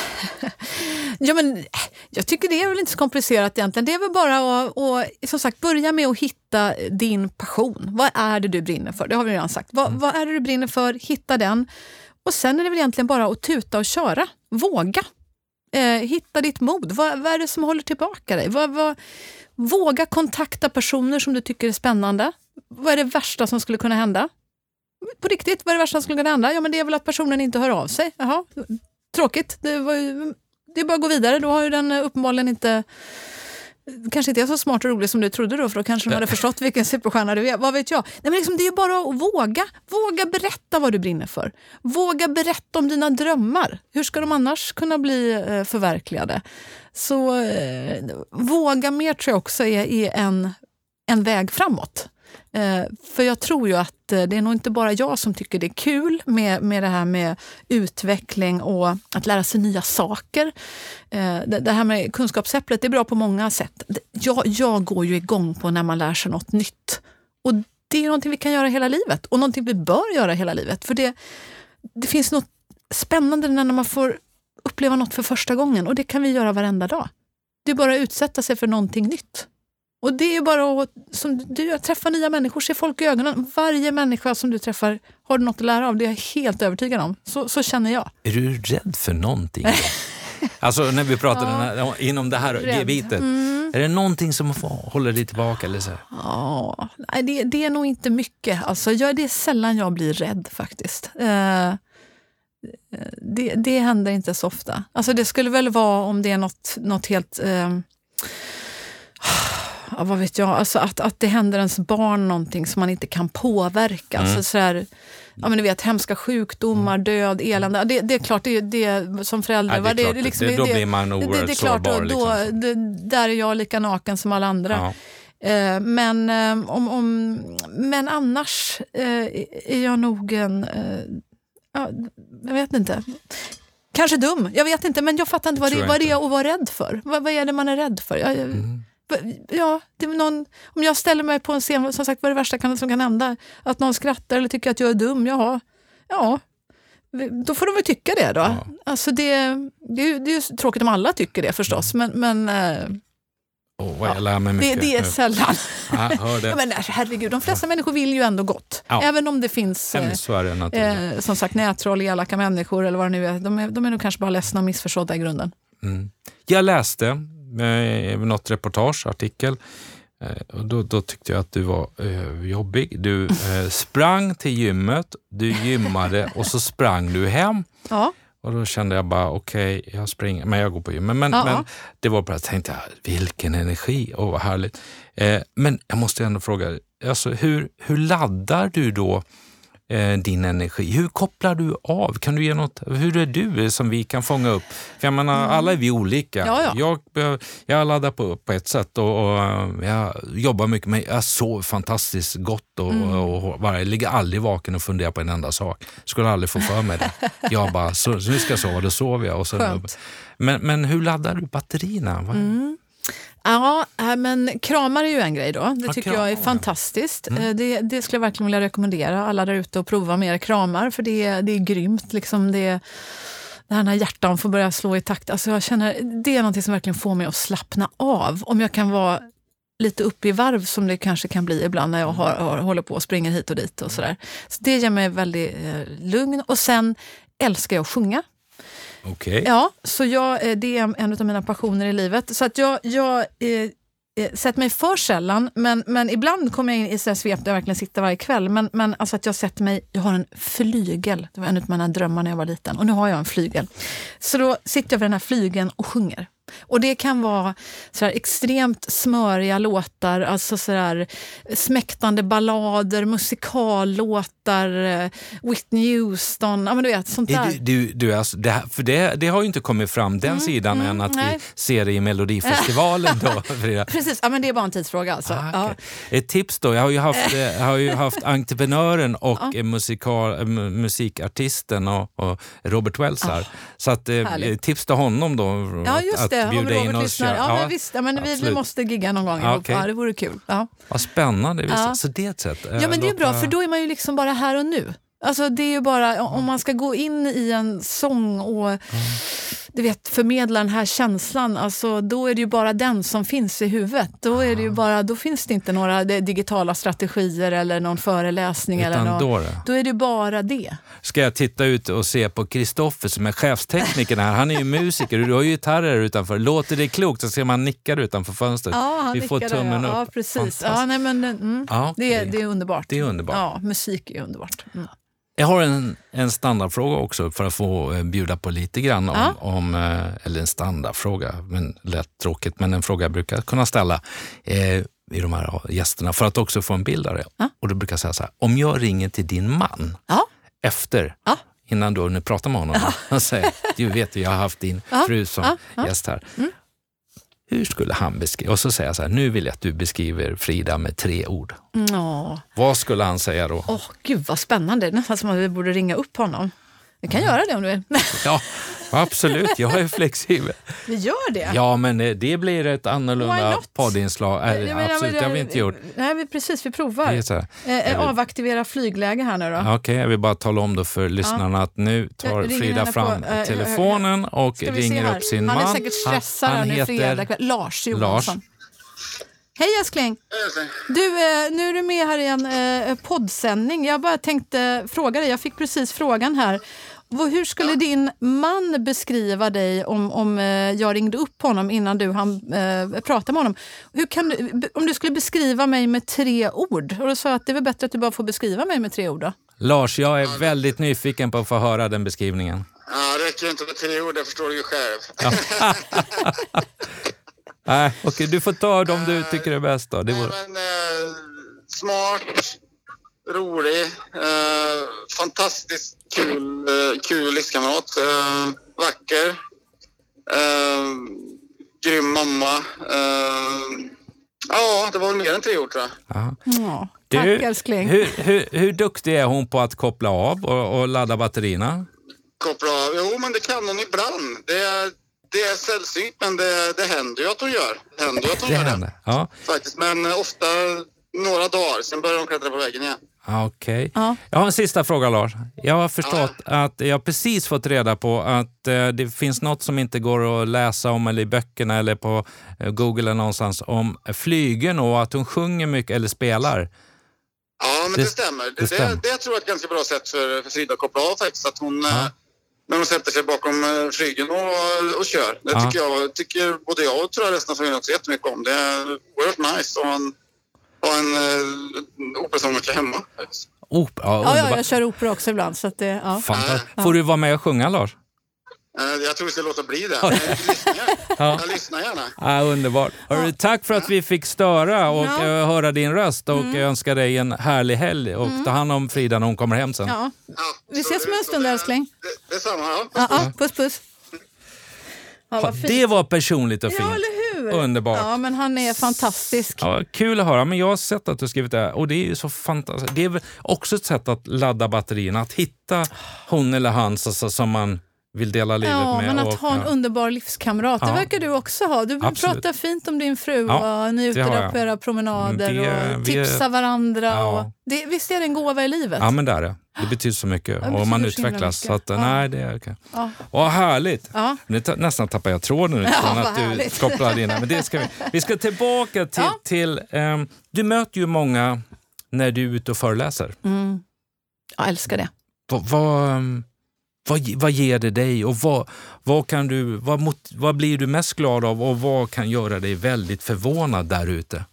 [SPEAKER 2] Ja, men, Jag tycker det är väl inte så komplicerat egentligen. Det är väl bara att, och, som sagt, börja med att hitta din passion. Vad är det du brinner för? Det har vi redan sagt. Vad, mm. vad är det du brinner för? Hitta den. Och sen är det väl egentligen bara att tuta och köra. Våga. Eh, hitta ditt mod. Vad, vad, är det som håller tillbaka dig? Vad, vad, våga kontakta personer som du tycker är spännande. Vad är det värsta som skulle kunna hända? På riktigt, vad är det värsta som skulle kunna hända? Ja, men det är väl att personen inte hör av sig. Jaha, tråkigt. Det, var ju, det är bara att gå vidare. Då har ju den uppenbarligen inte kanske inte är så smart och rolig som du trodde då, för då kanske de hade förstått vilken superstjärna du är. Vad vet jag? Nej, men liksom, det är bara att våga. Våga berätta vad du brinner för. Våga berätta om dina drömmar. Hur ska de annars kunna bli eh, förverkligade? Så eh, våga mer tror jag också är, är en, en väg framåt. Eh, för jag tror ju att eh, det är nog inte bara jag som tycker det är kul med, med det här med utveckling och att lära sig nya saker. Eh, det, det, här med kunskapsäpplet det är bra på många sätt. Jag, jag går ju igång på när man lär sig något nytt. Och det är någonting vi kan göra hela livet och någonting vi bör göra hela livet. För det, det finns något spännande när man får uppleva något för första gången och det kan vi göra varenda dag. Det är bara att utsätta sig för någonting nytt. Och det är bara att som du, träffa nya människor, se folk i ögonen. Varje människa som du träffar har du något att lära av. Det är jag helt övertygad om. Så, så känner jag.
[SPEAKER 1] Är du rädd för någonting? <laughs> alltså när vi pratar ja, här, inom det här gebitet. Mm. Är det någonting som håller dig tillbaka? Eller så?
[SPEAKER 2] Ja, nej, det, det, är nog inte mycket. Alltså, jag, det är sällan jag blir rädd faktiskt. Eh, det, det händer inte så ofta. Alltså, det skulle väl vara om det är något, något helt... Eh, ja, vad vet jag, alltså att, att det händer ens barn någonting som man inte kan påverka. Mm. Alltså sådär, ja, men du vet, hemska sjukdomar, mm. död, elände. Det, det är klart, det, det som förälder.
[SPEAKER 1] Ja, det är klart, liksom, det, då blir man oerhört det, sårbar. Klart, då,
[SPEAKER 2] liksom. det, där är jag lika naken som alla andra. Ja. Eh, men, eh, om, om, men annars eh, är jag nog en... Eh, ja, jag vet inte. Kanske dum, jag vet inte. Men jag fattar inte vad det, vad det är att vara rädd för. Vad, vad är det man är rädd för? Jag, mm ja, det är någon, om jag ställer mig på en scen, som sagt vad är det värsta som kan hända? Att någon skrattar eller tycker att jag är dum? Jaha, ja, då får de väl tycka det då. Ja. Alltså det, det, är, det är tråkigt om alla tycker det förstås, men, men
[SPEAKER 1] Oh, vad jag lär mig mycket.
[SPEAKER 2] Det, det är sällan. Ja, <laughs> ja, men herregud, de flesta människor vill ju ändå gott. Ja. Även om det finns
[SPEAKER 1] eh,
[SPEAKER 2] eh, som sagt nättroll, elaka människor eller vad det nu är. De är, de är nog kanske bara ledsna och missförstådda i grunden.
[SPEAKER 1] Mm. Jag läste eh, något reportage, artikel. Eh, och då, då, tyckte jag att du var eh, jobbig. Du eh, sprang till gymmet, du gymmade och så sprang du hem.
[SPEAKER 2] Ja.
[SPEAKER 1] Och då kände jag bara, okej, okay, jag springer, men jag går på gymmet. Men, men, men, det var bara, jag tänkte vilken energi, och vad härligt. Eh, men jag måste ändå fråga, alltså, hur, hur laddar du då eh, din energi? Hur kopplar du av? Kan du ge något, hur är du som vi kan fånga upp? För jag menar, mm. alla är vi olika.
[SPEAKER 2] Ja, ja.
[SPEAKER 1] Jag, jag laddar på, på ett sätt och, och jag jobbar mycket med, jag sover fantastiskt gott och, mm. och, och bara, jag ligger aldrig vaken och funderar på en enda sak. Skulle aldrig få för mig det. Jag bara, så, nu ska jag sova, då sover jag. Och så, men, men hur laddar du batterierna?
[SPEAKER 2] Mm. Ja, äh, men kramar är ju en grej då. Det tycker jag är fantastiskt. Mm. Eh, det, det, skulle jag verkligen vilja rekommendera alla där ute att prova mer kramar, för det, det är grymt. Liksom det, det här när hjärtan får börja slå i takt. Alltså jag känner, det är något som verkligen får mig att slappna av. Om jag kan vara lite upp i varv som det kanske kan bli ibland när jag har, har, håller på och springer hit och dit. och sådär. Så Det ger mig väldigt eh, lugn. Och sen älskar jag att sjunga.
[SPEAKER 1] Okay.
[SPEAKER 2] Ja, så jag, eh, det är en av mina passioner i livet. Så att jag, jag eh, eh sätter mig för sällan, men, men ibland kommer jag in i svep där jag verkligen sitter varje kväll. Men, men alltså att jag sätter mig, jag har en flygel. Det var en av mina drömmar när jag var liten. Och nu har jag en flygel. Så då sitter jag vid den här flygeln och sjunger. Och det kan vara så extremt smöriga låtar, alltså så smäktande ballader, musikallåtar, eh, Whitney Houston, ja men du vet sånt där.
[SPEAKER 1] Du, du, alltså, det, för det, det har ju inte kommit fram den mm, sidan mm, än att nej. vi ser det i Melodifestivalen då. <laughs>
[SPEAKER 2] Precis, ja men det är bara en tidsfråga alltså. Ah, okay.
[SPEAKER 1] ja. Ett tips då, jag har ju haft, jag har ju haft entreprenören och ja. musikal, musikartisten och, och Robert Wells här. Ah, så att, eh, tips till honom då.
[SPEAKER 2] Ja, just det bjuda in oss. Ja, ja, men visst, ja, men vi, vi, måste gigga någon gång ja, okay. ja, Det vore kul. Ja.
[SPEAKER 1] Vad spännande. Ja. Så det är ett sätt.
[SPEAKER 2] Ja, men det är bra, för då är man ju liksom bara här och nu. Alltså det är bara, om man ska gå in i en sång och mm. Du vet, förmedla den här känslan, alltså, då är det ju bara den som finns i huvudet. Då, är det ju bara, då finns det inte några digitala strategier eller någon föreläsning.
[SPEAKER 1] Utan
[SPEAKER 2] eller någon,
[SPEAKER 1] då, då?
[SPEAKER 2] då är det bara det.
[SPEAKER 1] Ska jag titta ut och se på Kristoffer som är chefstekniker här. Han är ju musiker och du har ju gitarrer utanför. Låter det klokt så ser man nickar utanför fönstret.
[SPEAKER 2] Ja, han
[SPEAKER 1] Vi får
[SPEAKER 2] nickade,
[SPEAKER 1] tummen
[SPEAKER 2] ja.
[SPEAKER 1] upp.
[SPEAKER 2] Ja, precis. Ja, nej, men, mm,
[SPEAKER 1] Ja,
[SPEAKER 2] det, det är underbart.
[SPEAKER 1] Det är underbart.
[SPEAKER 2] Ja, musik är underbart. Mm.
[SPEAKER 1] Jag har en, en standardfråga också för att få eh, bjuda på lite grann om,
[SPEAKER 2] Ja.
[SPEAKER 1] om eh, eller en standardfråga, men lätt tråkigt, men en fråga jag brukar kunna ställa eh, i de här gästerna för att också få en bild av det.
[SPEAKER 2] Ja.
[SPEAKER 1] Och då brukar jag säga så här, om jag ringer till din man
[SPEAKER 2] Ja.
[SPEAKER 1] efter, innan du har hunnit prata med honom, och <laughs> säger, du vet jag har haft din fru som.
[SPEAKER 2] Mm.
[SPEAKER 1] Gäst här. Hur skulle han beskriva, och så säger jag så här, nu vill jag att du beskriver Frida med tre ord.
[SPEAKER 2] Ja.
[SPEAKER 1] Vad skulle han säga då?
[SPEAKER 2] Åh, gud vad spännande. Nästan som att vi borde ringa upp honom. Vi kan göra det om du vill. <laughs>
[SPEAKER 1] Ja, absolut, jag är flexibel.
[SPEAKER 2] Vi gör det.
[SPEAKER 1] Ja, men eh, det blir ett annorlunda poddinslag.
[SPEAKER 2] Jag
[SPEAKER 1] Äh, absolut,
[SPEAKER 2] men
[SPEAKER 1] det har vi inte gjort.
[SPEAKER 2] Nej, vi, precis. Vi
[SPEAKER 1] Det
[SPEAKER 2] provar. Eh,
[SPEAKER 1] Jag
[SPEAKER 2] avaktivera flygläge här nu då.
[SPEAKER 1] Ja, Okej, jag vill bara tala om då för lyssnarna att nu tar
[SPEAKER 2] Jag
[SPEAKER 1] Frida fram
[SPEAKER 2] på, eh,
[SPEAKER 1] telefonen och ringer upp sin
[SPEAKER 2] han
[SPEAKER 1] man.
[SPEAKER 2] är säkert stressad
[SPEAKER 1] han,
[SPEAKER 2] han
[SPEAKER 1] han
[SPEAKER 2] är fredag
[SPEAKER 1] heter...
[SPEAKER 2] kväll. Lars Johansson.
[SPEAKER 1] Lars.
[SPEAKER 2] Hej älskling! Du, nu är du med här i en poddsändning. Jag bara tänkte fråga dig, jag fick precis frågan här. Hur skulle din man beskriva dig om, om eh, jag ringde upp honom innan du hann eh, prata med honom? Hur kan du, om du skulle beskriva mig med tre ord? Och då sa jag att det är väl bättre att du bara får beskriva mig med tre ord då.
[SPEAKER 1] Lars, jag är väldigt nyfiken på att få höra den beskrivningen.
[SPEAKER 3] Ja, det räcker inte med tre ord, det förstår du ju själv. <laughs>
[SPEAKER 1] Nej, okej, du får ta de du tycker är bäst då. Det
[SPEAKER 3] Nej,
[SPEAKER 1] vore...
[SPEAKER 3] men, eh, smart, rolig, eh, fantastiskt kul, eh, kul livskamrat, eh, vacker, eh, grym mamma. Eh, ja, det var väl mer än tre ord tror jag.
[SPEAKER 1] Ja.
[SPEAKER 2] Ja, tack
[SPEAKER 1] Du,
[SPEAKER 2] älskling.
[SPEAKER 1] hur, hur, hur duktig är hon på att koppla av och, och ladda batterierna?
[SPEAKER 3] Koppla av. Jo, men det kan hon ibland. Det är, det är sällsynt, men det, det händer ju att hon gör. Det händer ju att hon
[SPEAKER 1] Det
[SPEAKER 3] gör
[SPEAKER 1] händer.
[SPEAKER 3] det.
[SPEAKER 1] Ja,
[SPEAKER 3] Faktiskt, men ofta några dagar, sen börjar de klättra på väggen igen.
[SPEAKER 1] Ah, Okej.
[SPEAKER 2] Ja.
[SPEAKER 1] Jag har en sista fråga Lars. Jag har förstått att jag precis fått reda på att eh, det finns något som inte går att läsa om eller i böckerna eller på eh, Google eller någonstans om flygen och att hon sjunger mycket eller spelar.
[SPEAKER 3] Ja, men
[SPEAKER 1] Det-
[SPEAKER 3] det, stämmer. Det,
[SPEAKER 1] det stämmer.
[SPEAKER 3] Det, det tror jag är ett ganska bra sätt för, för Frida att koppla av faktiskt. Att hon,
[SPEAKER 1] Ja.
[SPEAKER 3] eh, när hon sätter sig bakom eh, flygen och, och kör. Det
[SPEAKER 1] Ja.
[SPEAKER 3] tycker, jag, tycker både jag och tror jag resten av familjen också jättemycket om. Det är oerhört nice ha en, ha en uh, operasångerska hemma.
[SPEAKER 1] Opera, ja,
[SPEAKER 2] Ja, ja, jag kör opera också ibland. Så att det, ja.
[SPEAKER 1] Fantastiskt. Får du vara med och sjunga Lars?
[SPEAKER 3] Eh, jag tror vi ska låta bli det. Jag lyssnar,
[SPEAKER 1] Ja.
[SPEAKER 3] jag lyssnar gärna. <laughs>
[SPEAKER 1] Ah, underbart. Hörru, tack för att vi fick störa och
[SPEAKER 2] Ja.
[SPEAKER 1] eh, höra din röst och jag önskar dig en härlig helg och ta hand om Frida när hon kommer hem sen.
[SPEAKER 2] Ja.
[SPEAKER 3] Ja,
[SPEAKER 2] Vi ses om en
[SPEAKER 3] det-
[SPEAKER 2] stund,
[SPEAKER 3] det-
[SPEAKER 2] älskling.
[SPEAKER 3] Det, detsamma. Ja.
[SPEAKER 2] Ja, ja, puss puss. Ja.
[SPEAKER 1] Det var personligt och fint.
[SPEAKER 2] Hur?
[SPEAKER 1] Underbart.
[SPEAKER 2] Ja, men han är fantastisk.
[SPEAKER 1] Ja, kul att höra, men jag har sett att du skrivit det här och det är ju så fantastiskt. Det är också ett sätt att ladda batterierna, att hitta hon eller han alltså, som man vill dela livet
[SPEAKER 2] Ja,
[SPEAKER 1] med.
[SPEAKER 2] men att
[SPEAKER 1] och,
[SPEAKER 2] ha en
[SPEAKER 1] ja.
[SPEAKER 2] underbar livskamrat, det
[SPEAKER 1] Ja.
[SPEAKER 2] verkar du också ha. Du
[SPEAKER 1] Absolut.
[SPEAKER 2] pratar fint om din fru
[SPEAKER 1] Ja,
[SPEAKER 2] och ni är ute där på era promenader
[SPEAKER 1] Det-
[SPEAKER 2] och
[SPEAKER 1] vi är-
[SPEAKER 2] tipsar varandra. Och det, visst är det en gåva i livet?
[SPEAKER 1] Ja, men det är det. Det betyder så mycket
[SPEAKER 2] betyder
[SPEAKER 1] och man
[SPEAKER 2] så
[SPEAKER 1] utvecklas.
[SPEAKER 2] mycket.
[SPEAKER 1] Så att, nej, det är okej.
[SPEAKER 2] Ja.
[SPEAKER 1] Vad härligt!
[SPEAKER 2] Ja.
[SPEAKER 1] Nu ta, nästan tappar jag tråden nu <laughs> från att du kopplade in. Men det ska vi. vi ska tillbaka till... Till ehm, du möter ju många när du är ute och föreläser.
[SPEAKER 2] Mm. Jag älskar det.
[SPEAKER 1] Vad, vad, ehm, vad, vad ger det dig och vad, vad, kan du, vad, mot, vad blir du mest glad av och vad kan göra dig väldigt förvånad där ute?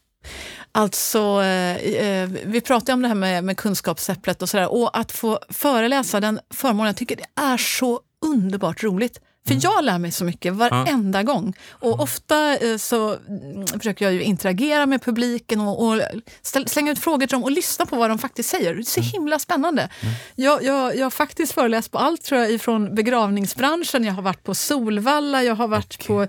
[SPEAKER 2] Alltså, eh, eh vi pratade om det här med, med kunskapsäpplet och sådär. Och att få föreläsa den förmånen, jag tycker det är så underbart roligt. För jag lär mig så mycket varenda gång. Och ofta eh, så mm, försöker jag ju interagera med publiken och, och slänga ut frågor till dem och lyssna på vad de faktiskt säger. Det är så himla spännande. Jag, jag, jag har faktiskt föreläst på allt tror jag, ifrån begravningsbranschen, jag har varit på Solvalla, jag har varit på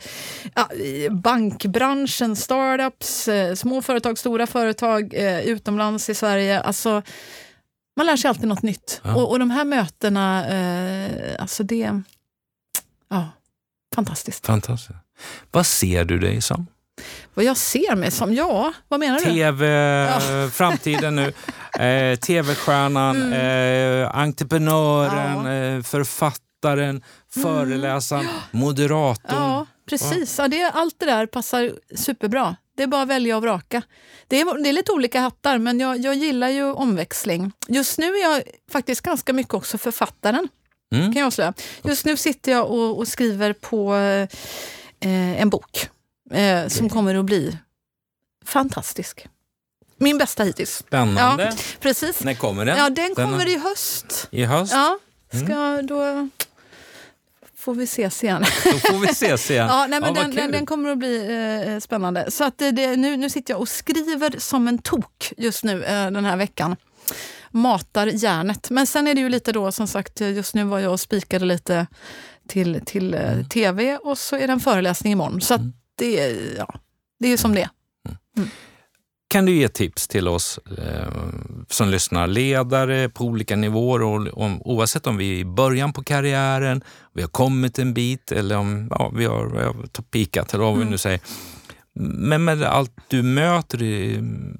[SPEAKER 2] ja, bankbranschen, startups, eh, små företag, stora företag, eh, utomlands i Sverige. Alltså, man lär sig alltid något nytt.
[SPEAKER 1] Ja.
[SPEAKER 2] Och, och de här mötena, eh, alltså det... Ja, fantastiskt.
[SPEAKER 1] Fantastiskt. Vad ser du dig som?
[SPEAKER 2] Vad jag ser mig som? Ja, vad menar du?
[SPEAKER 1] TV,
[SPEAKER 2] Ja.
[SPEAKER 1] framtiden nu. <laughs> Eh, TV-stjärnan,
[SPEAKER 2] Mm.
[SPEAKER 1] eh, entreprenören, eh, författaren, författaren, föreläsaren, <gasps> moderatorn.
[SPEAKER 2] Ja, precis. Ja, det, allt det där passar superbra. Det är bara att välja och vraka. Det är, det är lite olika hattar, men jag, jag gillar ju omväxling. Just nu är jag faktiskt ganska mycket också författaren.
[SPEAKER 1] Mm.
[SPEAKER 2] kan jag avslöja. Just nu sitter jag och, och skriver på eh, en bok eh, som kommer att bli fantastisk. Min bästa hittills.
[SPEAKER 1] Spännande.
[SPEAKER 2] Ja, precis.
[SPEAKER 1] När kommer den?
[SPEAKER 2] Ja, den kommer i höst.
[SPEAKER 1] I höst?
[SPEAKER 2] Ja, ska, då får vi ses igen.
[SPEAKER 1] Då får vi ses igen. <laughs>
[SPEAKER 2] Ja, nej, men
[SPEAKER 1] vad
[SPEAKER 2] den, den, den kommer att bli eh, spännande. Så att det, det, nu, nu sitter jag och skriver som en tok just nu eh, den här veckan. Matar hjärnet. Men sen är det ju lite då, som sagt, just nu var jag och spikade lite till, till eh,
[SPEAKER 1] Mm.
[SPEAKER 2] tv och så är det en föreläsning imorgon. Så att det, är- ja, det är som det är.
[SPEAKER 1] Kan du ge tips till oss eh, som lyssnar, ledare på olika nivåer, och, om, oavsett om vi är i början på karriären, vi har kommit en bit eller om ja, vi har, vi har pikat eller vad vi nu säger. Men med allt du möter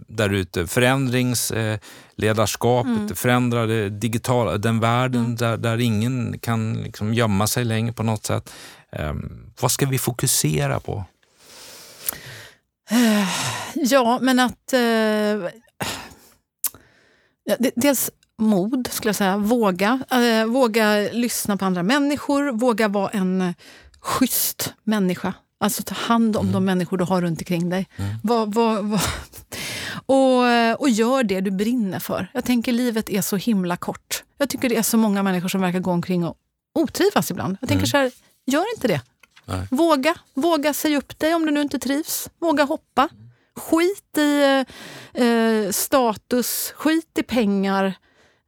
[SPEAKER 1] där ute, förändringsledarskapet, eh, det förändrade digitala, den världen där, där ingen kan liksom gömma sig längre på något sätt. Eh, vad ska vi fokusera på?
[SPEAKER 2] Ja, men att... Eh, dels mod, skulle jag säga. Våga. Eh, våga lyssna på andra människor. Våga vara en eh, schysst människa. Alltså ta hand om de människor du har runt omkring dig. Var, var, var. Och, eh, och gör det du brinner för. Jag tänker livet är så himla kort. Jag tycker det är så många människor som verkar gå omkring och otrivas ibland. Jag tänker så här, gör inte det.
[SPEAKER 1] Nej.
[SPEAKER 2] Våga. Våga säga upp dig om du nu inte trivs. Våga hoppa. Skit i eh, status, skit i pengar.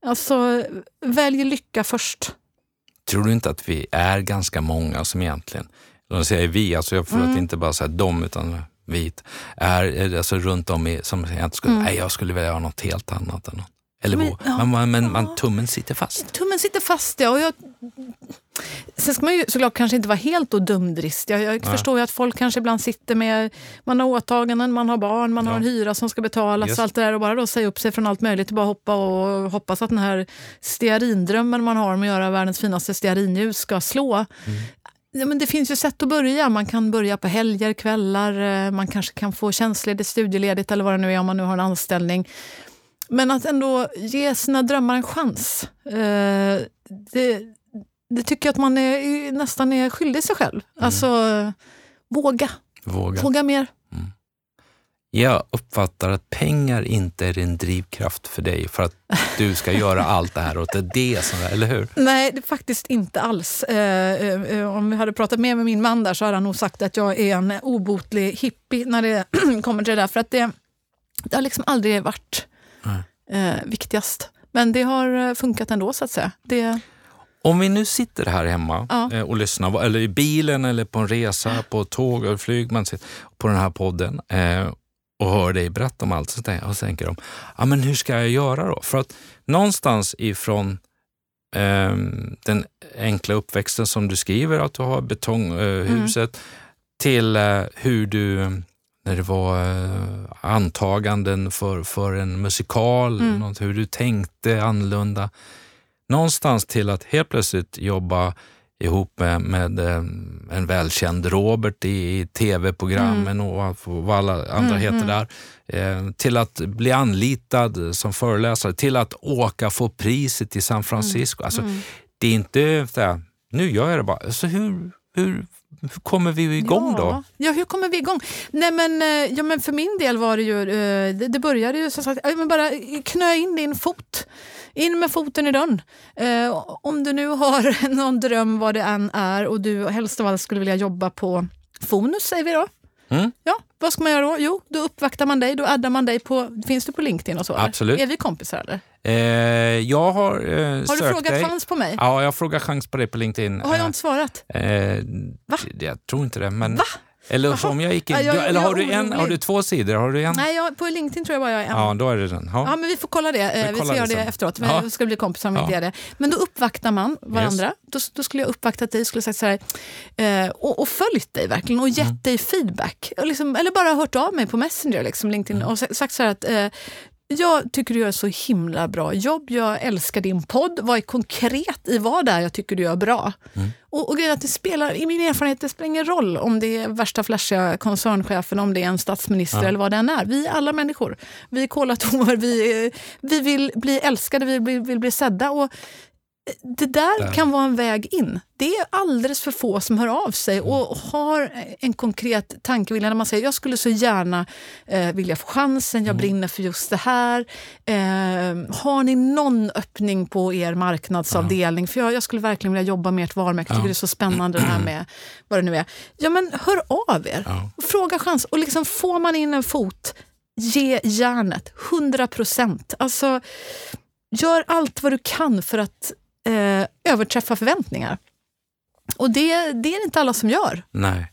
[SPEAKER 2] Alltså, välj lycka först.
[SPEAKER 1] Tror du inte att vi är ganska många som egentligen, de säger vi, alltså jag för
[SPEAKER 2] Mm.
[SPEAKER 1] att inte bara säga de utan vi, är, är alltså runt om i, som egentligen skulle, nej jag skulle vilja göra något helt annat. Än något. Eller
[SPEAKER 2] Men,
[SPEAKER 1] men,
[SPEAKER 2] ja,
[SPEAKER 1] men, man, men man, tummen sitter fast.
[SPEAKER 2] Tummen sitter fast, ja. Och jag, sen ska man ju såklart kanske inte vara helt då dumdristig. Jag, jag förstår ju att folk kanske ibland sitter med, man har åtaganden, man har barn, man
[SPEAKER 1] Ja.
[SPEAKER 2] har en hyra som ska betalas
[SPEAKER 1] Just.
[SPEAKER 2] och allt det där. Och bara då säga upp sig från allt möjligt och bara hoppa och hoppas att den här stearindrömmen man har om att göra världens finaste stearinljus ska slå.
[SPEAKER 1] Mm.
[SPEAKER 2] Ja, men det finns ju sätt att börja. Man kan börja på helger, kvällar, eh, man kanske kan få tjänstledigt, studieledigt eller vad det nu är om man nu har en anställning. Men att ändå ge sina drömmar en chans. Eh, det, det tycker jag att man är, nästan är skyldig sig själv. Alltså, våga.
[SPEAKER 1] Våga.
[SPEAKER 2] Våga mer.
[SPEAKER 1] Jag uppfattar att pengar inte är en drivkraft för dig för att du ska göra <laughs> allt det här och det är det som, eller hur?
[SPEAKER 2] Nej, det faktiskt inte alls. Eh, eh, eh, om vi hade pratat mer med min man där så hade han nog sagt att jag är en obotlig hippie när det <clears throat> kommer till det där. För att det, det har liksom aldrig varit eh, viktigast. Men det har funkat ändå så att säga. Det,
[SPEAKER 1] Om vi nu sitter här hemma
[SPEAKER 2] Ja.
[SPEAKER 1] och lyssnar, eller i bilen eller på en resa, på tåg eller flyg, man sitter på den här podden och hör dig berätta om allt, så tänker, och så tänker de, ja, men hur ska jag göra då? För att någonstans ifrån eh, den enkla uppväxten som du skriver, att du har betonghuset, eh, huset, till eh, hur du, när det var eh, antaganden för, för en musikal,
[SPEAKER 2] Mm.
[SPEAKER 1] något, hur du tänkte annorlunda någonstans till att helt plötsligt jobba ihop med, med eh, en välkänd Robert i, i tv-programmen och allt vad alla andra heter där. Eh, till att bli anlitad som föreläsare, till att åka få priset i San Francisco. Alltså, Det är inte så här, nu gör jag det bara. Alltså, hur, hur, hur kommer vi igång
[SPEAKER 2] ja.
[SPEAKER 1] då?
[SPEAKER 2] Ja, hur kommer vi igång? Nej, men, eh, ja, men för min del var det ju, eh, det, började ju som sagt, men bara knö in din fot. In med foten i dörren. Eh, om du nu har <laughs> någon dröm vad det än är och du helst av allt skulle vilja jobba på Fonus, säger vi då.
[SPEAKER 1] Mm.
[SPEAKER 2] Ja, vad ska man göra då? Jo, då uppvaktar man dig, då addar man dig på, finns du på LinkedIn och så? eller?
[SPEAKER 1] Absolut.
[SPEAKER 2] Är vi kompisar eller?
[SPEAKER 1] Eh, jag har eh,
[SPEAKER 2] Har du frågat
[SPEAKER 1] dig.
[SPEAKER 2] chans på mig?
[SPEAKER 1] Ja, jag frågar chans på dig på LinkedIn.
[SPEAKER 2] Har jag
[SPEAKER 1] Eh,
[SPEAKER 2] inte svarat?
[SPEAKER 1] Eh,
[SPEAKER 2] Va?
[SPEAKER 1] Jag tror inte det. Men,
[SPEAKER 2] Va?
[SPEAKER 1] Eller så
[SPEAKER 2] Jaha.
[SPEAKER 1] om jag gick in.
[SPEAKER 2] Ja, jag-
[SPEAKER 1] eller
[SPEAKER 2] jag
[SPEAKER 1] har du, en, har du två sidor? Har du en?
[SPEAKER 2] Nej, jag, på LinkedIn tror jag bara jag är en.
[SPEAKER 1] Ja, då är det den. Ja.
[SPEAKER 2] Ja, men vi får kolla det. Eh, Vi, ska göra
[SPEAKER 1] det
[SPEAKER 2] det
[SPEAKER 1] sen.
[SPEAKER 2] efteråt. Men
[SPEAKER 1] Ja.
[SPEAKER 2] Vi ska bli kompisar om vi
[SPEAKER 1] Ja.
[SPEAKER 2] det. Men då uppvaktar man varandra. Då, då skulle jag uppvaktat dig skulle sagt så här, eh, och, och följt dig verkligen och gett
[SPEAKER 1] Mm.
[SPEAKER 2] dig feedback. Och liksom, eller bara hört av mig på Messenger, liksom, LinkedIn,
[SPEAKER 1] Mm.
[SPEAKER 2] och sa- sagt så här att eh, Jag tycker du gör så himla bra jobb. Jag älskar din podd. Vad är konkret i vad det är jag tycker du gör bra. Mm. Och, och att det spelar, I min erfarenhet det spelar ingen roll om det är värsta flashiga koncernchefen, om det är en statsminister ja. eller vad det än är. Vi är alla människor. Vi är kolatomer, vi, vi vill bli älskade, vi vill, vill bli sedda. Och det där, kan vara en väg in. Det är alldeles för få som hör av sig och har en konkret tankevilja när man säger jag skulle så gärna eh, vilja få chansen, jag mm. brinner för just det här. Eh, har ni någon öppning på er marknadsavdelning? För jag, jag, skulle verkligen vilja jobba med ert varumärke. Jag tycker det är så spännande det här med vad det nu är. Ja men hör av er. Fråga chans. Och liksom får man in en fot, ge järnet. 100 procent. Alltså, gör allt vad du kan för att eh, överträffa förväntningar. Och det, det är det inte alla som gör.
[SPEAKER 1] Nej.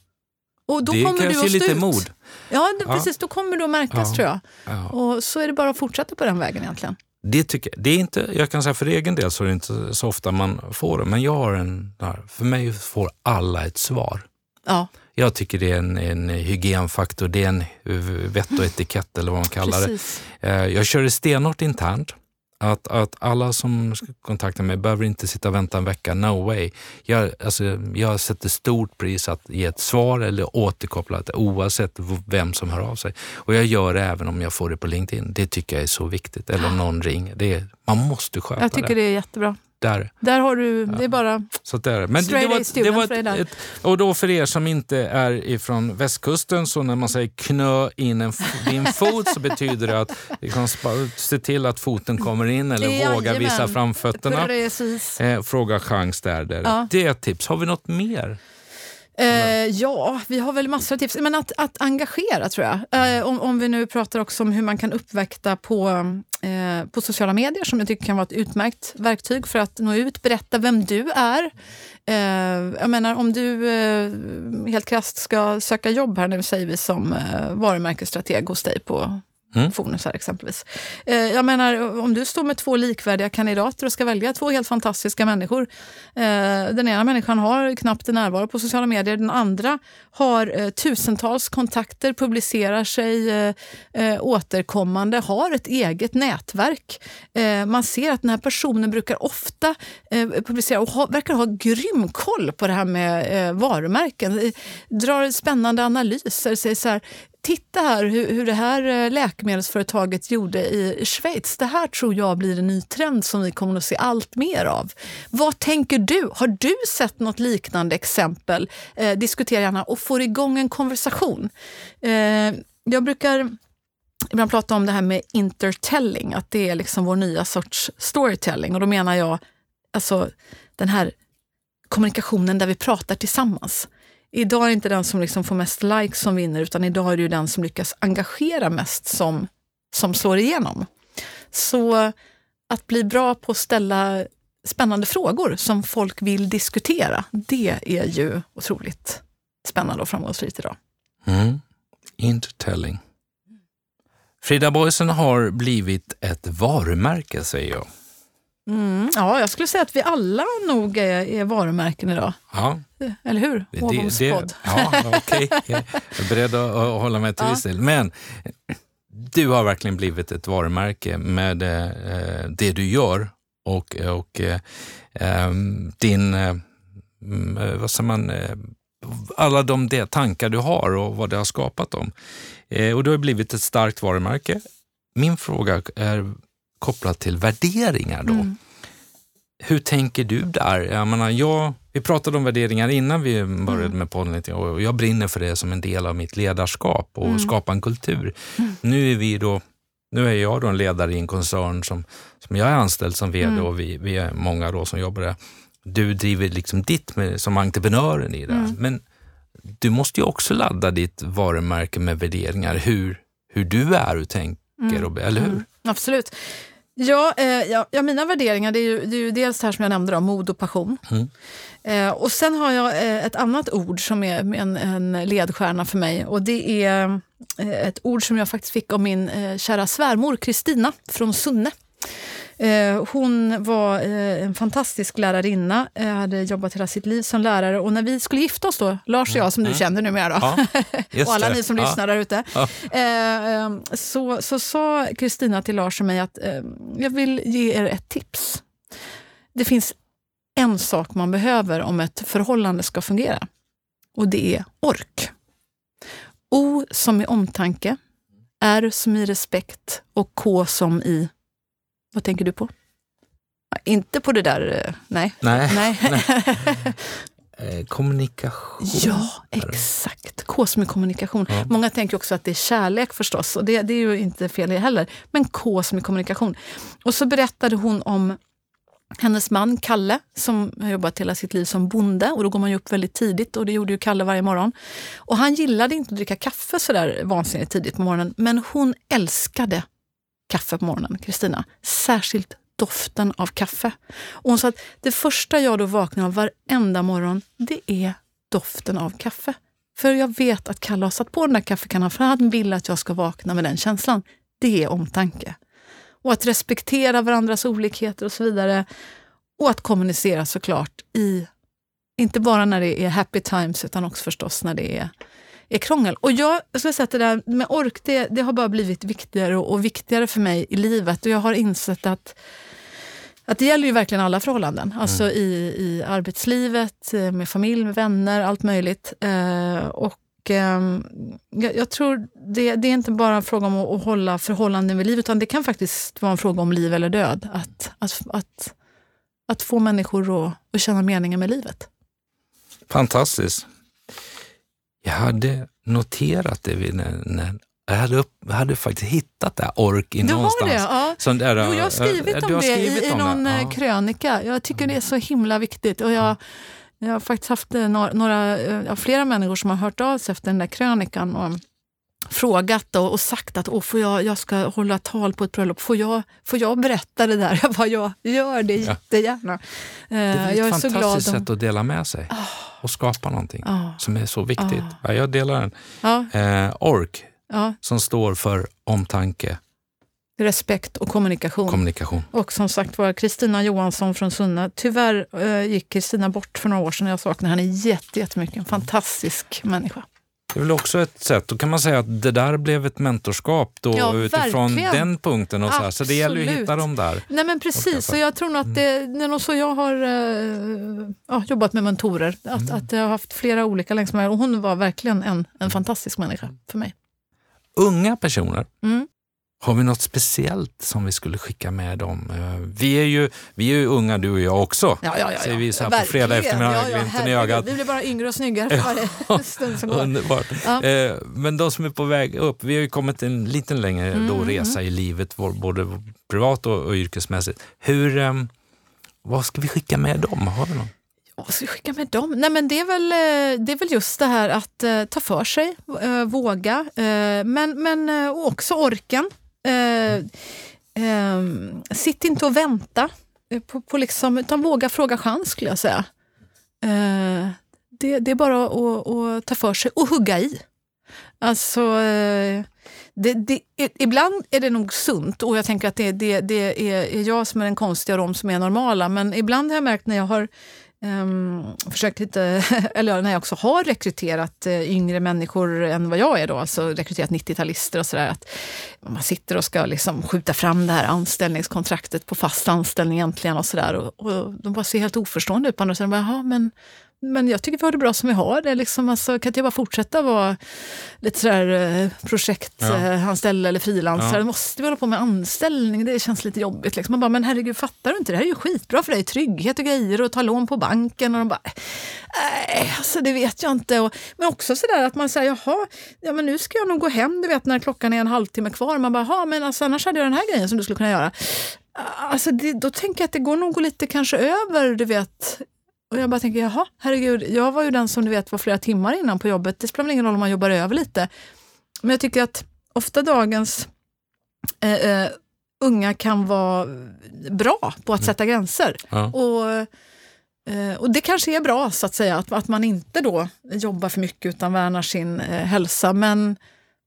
[SPEAKER 2] Och då
[SPEAKER 1] det
[SPEAKER 2] kommer
[SPEAKER 1] kanske
[SPEAKER 2] du
[SPEAKER 1] är lite
[SPEAKER 2] ut.
[SPEAKER 1] mod.
[SPEAKER 2] Ja, det, ja, precis. Då kommer du att märkas ja. tror jag. Ja. Och så är det bara att fortsätta på den vägen egentligen.
[SPEAKER 1] Det tycker jag. Det är inte, jag kan säga för egen del så är det inte så ofta man får det, men jag har en, för mig får alla ett svar.
[SPEAKER 2] Ja.
[SPEAKER 1] Jag tycker det är en, en hygienfaktor, det är en vett och etikett eller vad man kallar Precis. det. Eh, jag kör det stenhårt internt. Att, att alla som kontaktar mig behöver inte sitta och vänta en vecka, no way. Jag, alltså, jag sätter stort pris att ge ett svar eller återkoppla det oavsett vem som hör av sig. Och jag gör det även om jag får det på LinkedIn. Det tycker jag är så viktigt. Eller om någon ringer. Det är, man måste sköta det.
[SPEAKER 2] Jag tycker det,
[SPEAKER 1] det
[SPEAKER 2] är jättebra.
[SPEAKER 1] Där.
[SPEAKER 2] Där har du, det är bara
[SPEAKER 1] så där. Men
[SPEAKER 2] det,
[SPEAKER 1] var,
[SPEAKER 2] det
[SPEAKER 1] var
[SPEAKER 2] ett,
[SPEAKER 1] ett, Och då för er som inte är ifrån västkusten, så när man säger knö in en, din <laughs> fot så betyder det att liksom, se till att foten kommer in eller Jajamän. våga visa framfötterna. Eh, fråga chans där. där. Ja. Det är ett tips. Har vi något mer?
[SPEAKER 2] Eh, ja, vi har väl massor av tips. Men att, att engagera tror jag. Eh, om, om vi nu pratar också om hur man kan uppväkta på, eh, på sociala medier som jag tycker kan vara ett utmärkt verktyg för att nå ut. Berätta vem du är. Eh, jag menar om du eh, helt krasst ska söka jobb här nu säger vi som eh, varumärkesstrateg hos dig på Mm. Fonusar exempelvis. Eh, jag menar, om du står med två likvärdiga kandidater och ska välja två helt fantastiska människor. Eh, den ena människan har knappt en närvaro på sociala medier, den andra har eh, tusentals kontakter, publicerar sig eh, eh återkommande, har ett eget nätverk. Eh, man ser att den här personen brukar ofta eh, publicera och ha, verkar ha grym koll på det här med eh, varumärken. Drar spännande analyser, säger så här, titta här hur, hur det här eh, läkemedelsföretaget gjorde i Schweiz. Det här tror jag blir en ny trend som vi kommer att se allt mer av. Vad tänker du? Har du sett något liknande exempel? Eh, diskutera gärna och få igång en konversation. Eh, jag brukar ibland prata om det här med intertelling, att det är liksom vår nya sorts storytelling. Och då menar jag alltså den här kommunikationen där vi pratar tillsammans. Idag är det inte den som liksom får mest likes som vinner, utan idag är det den som lyckas engagera mest som, som slår igenom. Så att bli bra på att ställa spännande frågor som folk vill diskutera, det är ju otroligt spännande och framgångsrikt idag.
[SPEAKER 1] Mm. Intertelling. Frida Boisen har blivit ett varumärke, säger jag.
[SPEAKER 2] Mm, ja, jag skulle säga att vi alla nog är, är varumärken idag.
[SPEAKER 1] Ja.
[SPEAKER 2] Eller hur?
[SPEAKER 1] Åbomospodd. Ja, okej. Okay. Jag är beredd att, att hålla mig till viss del. Men du har verkligen blivit ett varumärke med eh, det du gör och, och eh, ehm, din, eh, vad säger man, eh, alla de, de tankar du har och vad det har skapat dem. Eh, och du har blivit ett starkt varumärke. Min fråga är kopplad till värderingar. Då. Mm. Hur tänker du där? Jag menar, jag, vi pratade om värderingar innan vi började mm. med podden och jag brinner för det som en del av mitt ledarskap och mm. skapa en kultur. Mm. Nu är vi då nu är jag då en ledare i en koncern som, som jag är anställd som VD mm. och vi, vi är många då som jobbar där. Du driver liksom ditt med, som entreprenören i det. Mm. Men du måste ju också ladda ditt varumärke med värderingar, hur, hur du är och tänker, mm. eller hur?
[SPEAKER 2] Absolut. Ja, eh, ja, ja, mina värderingar det är, ju, det är ju dels det här som jag nämnde, då, mod och passion. Mm. Eh, och sen har jag eh, ett annat ord som är en, en ledstjärna för mig. Och det är eh, ett ord som jag faktiskt fick av min eh, kära svärmor Kristina från Sunne. Eh, hon var eh, en fantastisk lärarinna, eh, hade jobbat hela sitt liv som lärare. Och när vi skulle gifta oss då, Lars och jag som du känner numera, då,
[SPEAKER 1] Ja,
[SPEAKER 2] och alla ni som lyssnar där ute,
[SPEAKER 1] Ja.
[SPEAKER 2] eh, eh, så, så sa Kristina till Lars och mig att eh, jag vill ge er ett tips. Det finns en sak man behöver om ett förhållande ska fungera. Och det är ork. O som i omtanke, R som i respekt och K som i... Vad tänker du på? Inte på det där... eh, Nej.
[SPEAKER 1] Nej.
[SPEAKER 2] Nej. <laughs>
[SPEAKER 1] Eh, kommunikation.
[SPEAKER 2] Ja, exakt. K som i kommunikation.
[SPEAKER 1] Ja.
[SPEAKER 2] Många tänker också att det är kärlek förstås, och det, det är ju inte fel i heller. Men K som i kommunikation. Och så berättade hon om hennes man Kalle som har jobbat hela sitt liv som bonde och då går man ju upp väldigt tidigt och det gjorde ju Kalle varje morgon. Och han gillade inte att dricka kaffe så där vansinnigt tidigt på morgonen men hon älskade kaffe på morgonen, Kristina. Särskilt doften av kaffe. Och hon sa att det första jag då vaknar av varenda morgon, det är doften av kaffe. För jag vet att Kalle har satt på den där kaffekannan för han vill att jag ska vakna med den känslan. Det är omtanke. Och att respektera varandras olikheter och så vidare. Och att kommunicera såklart i, inte bara när det är happy times utan också förstås när det är, är krångel. Och jag skulle säga att det där med ork, det, det har bara blivit viktigare och, och viktigare för mig i livet. Och jag har insett att att det gäller ju verkligen alla förhållanden. Alltså i, i arbetslivet, eh, med familj, med vänner, allt möjligt. Eh, och ehm, jag, jag tror det, det är inte bara en fråga om att, att hålla förhållanden vid liv, utan det kan faktiskt vara en fråga om liv eller död. Att, att, att, att få människor att, att känna meningen med livet.
[SPEAKER 1] Fantastiskt. Jag hade noterat det vid när, när jag hade, upp, jag hade faktiskt hittat det här ork i
[SPEAKER 2] Du
[SPEAKER 1] någonstans.
[SPEAKER 2] har det? Ja.
[SPEAKER 1] Som där,
[SPEAKER 2] Jo, jag har skrivit
[SPEAKER 1] äh,
[SPEAKER 2] om
[SPEAKER 1] du har
[SPEAKER 2] det
[SPEAKER 1] skrivit
[SPEAKER 2] i, i
[SPEAKER 1] om
[SPEAKER 2] någon
[SPEAKER 1] det. Ja.
[SPEAKER 2] krönika. Jag tycker det är så himla viktigt. Och jag, jag har faktiskt haft eh, några, några, eh, flera människor som har hört av sig efter den där krönikan och frågat och, och sagt att Åh, får jag, jag ska hålla tal på ett bröllop. Får jag, får jag berätta det där? <laughs> Jag bara, ja, gör det jättegärna. Eh,
[SPEAKER 1] Det är
[SPEAKER 2] jag
[SPEAKER 1] ett
[SPEAKER 2] är
[SPEAKER 1] fantastiskt
[SPEAKER 2] om...
[SPEAKER 1] sätt att dela med sig och skapa någonting
[SPEAKER 2] Ja,
[SPEAKER 1] som är så viktigt.
[SPEAKER 2] Ah.
[SPEAKER 1] Ja, jag delar den. Eh, ork, som står för omtanke,
[SPEAKER 2] respekt och kommunikation.
[SPEAKER 1] kommunikation.
[SPEAKER 2] Och som sagt var, Kristina Johansson från Sunne. Tyvärr eh, gick Kristina bort för några år sedan och jag saknar henne jätte- jättemycket. En fantastisk människa.
[SPEAKER 1] Det är väl också ett sätt, då kan man säga att det där blev ett mentorskap då
[SPEAKER 2] Ja,
[SPEAKER 1] utifrån
[SPEAKER 2] verkligen.
[SPEAKER 1] den punkten. Och så, här. så det gäller ju att hitta dem där.
[SPEAKER 2] Nej men precis, och jag tror nog att det, det är nog så jag har ja, jobbat med mentorer. Att, att jag har haft flera olika längs med och hon var verkligen en, en fantastisk människa för mig.
[SPEAKER 1] Unga personer,
[SPEAKER 2] Mm.
[SPEAKER 1] Har vi något speciellt som vi skulle skicka med dem? Eh, Vi är ju, vi är ju unga du och jag också.
[SPEAKER 2] Ja, ja, ja,
[SPEAKER 1] Säger vi så här
[SPEAKER 2] Verkligen.
[SPEAKER 1] på fredag eftermiddag,
[SPEAKER 2] ja, ja,
[SPEAKER 1] glimten i ögat.
[SPEAKER 2] Vi blir bara yngre och snyggare för varje <laughs> stund som går.
[SPEAKER 1] Underbart. Eh, Men de som är på väg upp, vi har ju kommit en liten längre
[SPEAKER 2] Mm,
[SPEAKER 1] då resa i livet, både privat och, och yrkesmässigt. Hur, eh, vad ska vi skicka med dem? Har vi någon?
[SPEAKER 2] Vad ska vi skicka med dem? Nej, men det, är väl, eh, det är väl just det här att eh, ta för sig, våga, men, men och också orken. Eh, eh, sitt inte och vänta, eh, på, på liksom, utan våga fråga chans skulle jag säga. Eh, det, det är bara att, att ta för sig och hugga i. Alltså, eh, det, det, ibland är det nog sunt och jag tänker att det, det, det är, är jag som är den konstiga och de som är normala. Men ibland har jag märkt när jag har um, försökt lite, <laughs> eller när jag också har rekryterat eh, yngre människor än vad jag är då, alltså rekryterat 90-talister och sådär, att man sitter och ska liksom skjuta fram det här anställningskontraktet på fast anställning äntligen och sådär. Och, och de bara ser helt oförstående ut på andra sidan. Jaha, men men jag tycker vi har det bra som vi har det. Liksom, alltså, kan inte jag bara fortsätta vara lite sådär eh, projektanställd eller frilansare?
[SPEAKER 1] Ja.
[SPEAKER 2] Måste vi hålla på med anställning? Det känns lite jobbigt. Liksom. Man bara, men herregud, fattar du inte? Det här är ju skitbra för dig. Trygghet och grejer och ta lån på banken. Och de bara, nej, alltså det vet jag inte. Och, men också sådär att man säger, jaha, ja, men nu ska jag nog gå hem, du vet när klockan är en halvtimme kvar. Man bara, jaha, men alltså, annars hade jag den här grejen som du skulle kunna göra. Alltså det, då tänker jag att det går nog lite kanske över, du vet, och jag bara tänker, jaha, herregud, jag var ju den som du vet var flera timmar innan på jobbet. Det spelar väl ingen roll om man jobbar över lite. Men jag tycker att ofta dagens eh, eh, unga kan vara bra på att sätta gränser.
[SPEAKER 1] Ja.
[SPEAKER 2] Och, eh, och det kanske är bra så att säga, att, att man inte då jobbar för mycket utan värnar sin eh, hälsa. Men,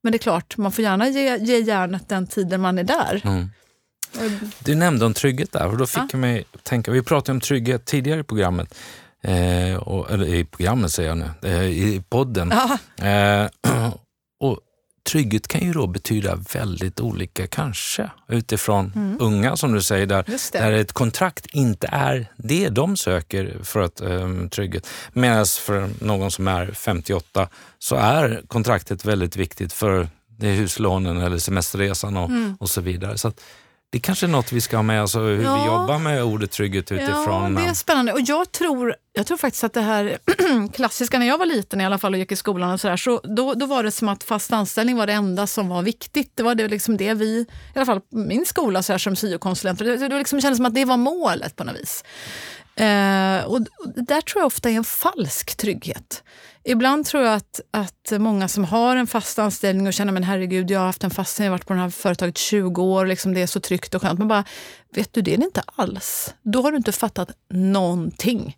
[SPEAKER 2] men det är klart, man får gärna ge, ge järnet den tiden man är där.
[SPEAKER 1] Mm. Du nämnde om trygghet där och då fick
[SPEAKER 2] Ja.
[SPEAKER 1] jag mig tänka, vi pratade om trygghet tidigare i programmet. Eh, och, eller i programmet säger jag nu, eh, i podden.
[SPEAKER 2] Ja,
[SPEAKER 1] Eh, <clears throat> och trygghet kan ju då betyda väldigt olika kanske utifrån unga som du säger där,
[SPEAKER 2] Mm.
[SPEAKER 1] Där ett kontrakt inte är det de söker för att um, trygghet. Medan för någon som är 58 så är kontraktet väldigt viktigt för det är huslånen eller semesterresan och, och så vidare. Så att det kanske är något vi ska ha med oss, hur
[SPEAKER 2] Ja.
[SPEAKER 1] vi jobbar med ordet trygghet utifrån...
[SPEAKER 2] Ja, det är spännande. Och jag tror, jag tror faktiskt att det här <clears throat> klassiska, när jag var liten i alla fall och gick i skolan och sådär, så då, då var det som att fast anställning var det enda som var viktigt. Det var det, liksom det vi, i alla fall på min skola så här, som syokonsulenter, det, det liksom kändes som att det var målet på något vis. Eh, och, och där tror jag ofta är en falsk trygghet. Ibland tror jag att, att många som har en fast anställning och känner men herregud, jag har haft en fast jag har varit på det här företaget 20 år, liksom det är så tryggt och skönt. Man bara, vet du, det är det inte alls. Då har du inte fattat någonting.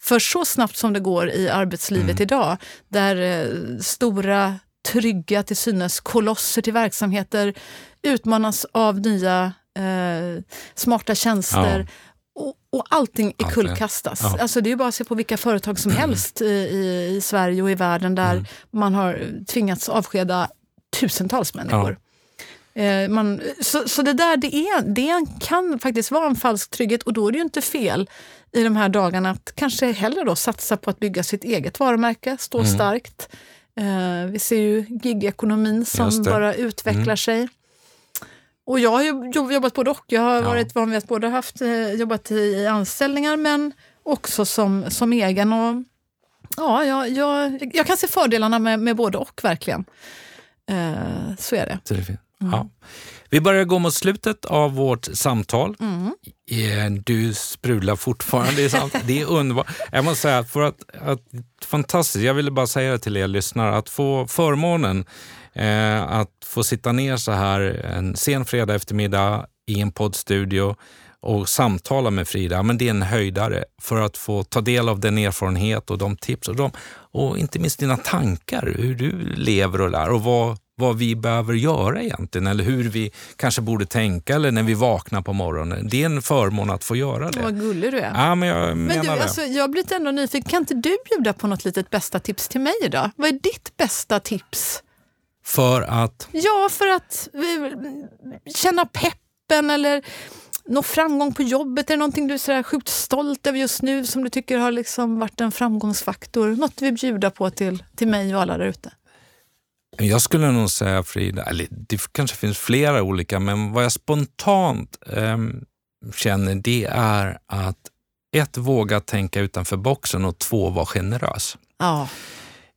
[SPEAKER 2] För så snabbt som det går i arbetslivet idag, där eh, stora, trygga, till synes kolosser till verksamheter utmanas av nya eh, smarta tjänster. Och, och allting är kullkastas.
[SPEAKER 1] ja.
[SPEAKER 2] Alltså det är bara att se på vilka företag som helst i, i, i Sverige och i världen där
[SPEAKER 1] Mm.
[SPEAKER 2] man har tvingats avskeda tusentals människor. Eh, man, så, så det där det, är, det kan faktiskt vara en falsk trygghet och då är det ju inte fel i de här dagarna att kanske hellre då satsa på att bygga sitt eget varumärke, stå
[SPEAKER 1] Mm.
[SPEAKER 2] starkt. Eh, vi ser ju gigekonomin som.
[SPEAKER 1] Mm.
[SPEAKER 2] bara utvecklar sig. Och jag har jobbat både och. Jag har
[SPEAKER 1] Ja.
[SPEAKER 2] varit van vid att både haft, eh, jobbat i, anställningar men också som, som egen. Och, ja, jag, jag, jag kan se fördelarna med, med både och verkligen. Eh, så är det.
[SPEAKER 1] Så det är fint. Ja. Vi börjar gå mot slutet av vårt samtal. Eh, Du sprudlar fortfarande. Det är underbart. Jag måste säga för att, att fantastiskt, jag ville bara säga det till er lyssnare, att få förmånen eh, att få sitta ner så här en sen fredag eftermiddag i en poddstudio och samtala med Frida, men det är en höjdare för att få ta del av den erfarenhet och de tips och, de, och inte minst dina tankar, hur du lever och lär och vad, vad vi behöver göra egentligen eller hur vi kanske borde tänka eller när vi vaknar på morgonen. Det är en förmån att få göra det.
[SPEAKER 2] Vad gullig du är.
[SPEAKER 1] Ja, men jag
[SPEAKER 2] Men du, alltså, jag blir ändå nyfiken. Kan inte du bjuda på något litet bästa tips till mig idag? Vad är ditt bästa tips?
[SPEAKER 1] För att
[SPEAKER 2] Ja, för att eh, känna peppen eller nå framgång på jobbet. Är det någonting du är så där sjukt stolt över just nu som du tycker har liksom varit en framgångsfaktor? Något du vill bjuda på till, till mig och alla där ute?
[SPEAKER 1] Jag skulle nog säga Frida, eller det kanske finns flera olika, men vad jag spontant ehm, känner det är att ett, våga tänka utanför boxen och två, vara generös.
[SPEAKER 2] Ja,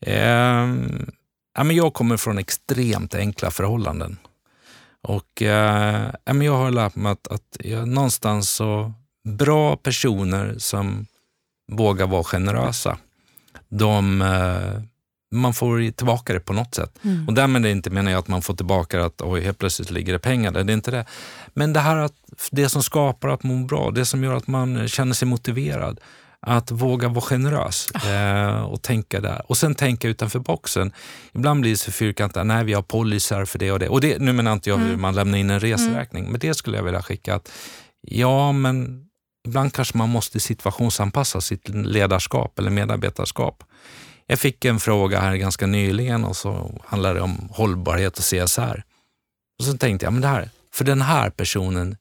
[SPEAKER 1] Ehm, ja, men jag kommer från extremt enkla förhållanden. Och eh, ja, men Jag har lärt mig att, att jag, någonstans så bra personer som vågar vara generösa, de, eh, man får tillbaka det på något sätt.
[SPEAKER 2] Mm.
[SPEAKER 1] Och därmed inte menar jag att man får tillbaka det att oj, helt plötsligt ligger det pengar där. Det är inte det. Men det här att det som skapar att må bra, det som gör att man känner sig motiverad. Att våga vara generös eh, och tänka där. Och sen tänka utanför boxen. Ibland blir det så fyrkantigt, nej vi har polisar för det och det. Och det, nu menar inte jag hur man lämnar in en reseräkning, men det skulle jag vilja skicka att ja, men ibland kanske man måste situationsanpassa sitt ledarskap eller medarbetarskap. Jag fick en fråga här ganska nyligen och så handlade det om hållbarhet och CSR. Och så tänkte jag, men det här, för den här personen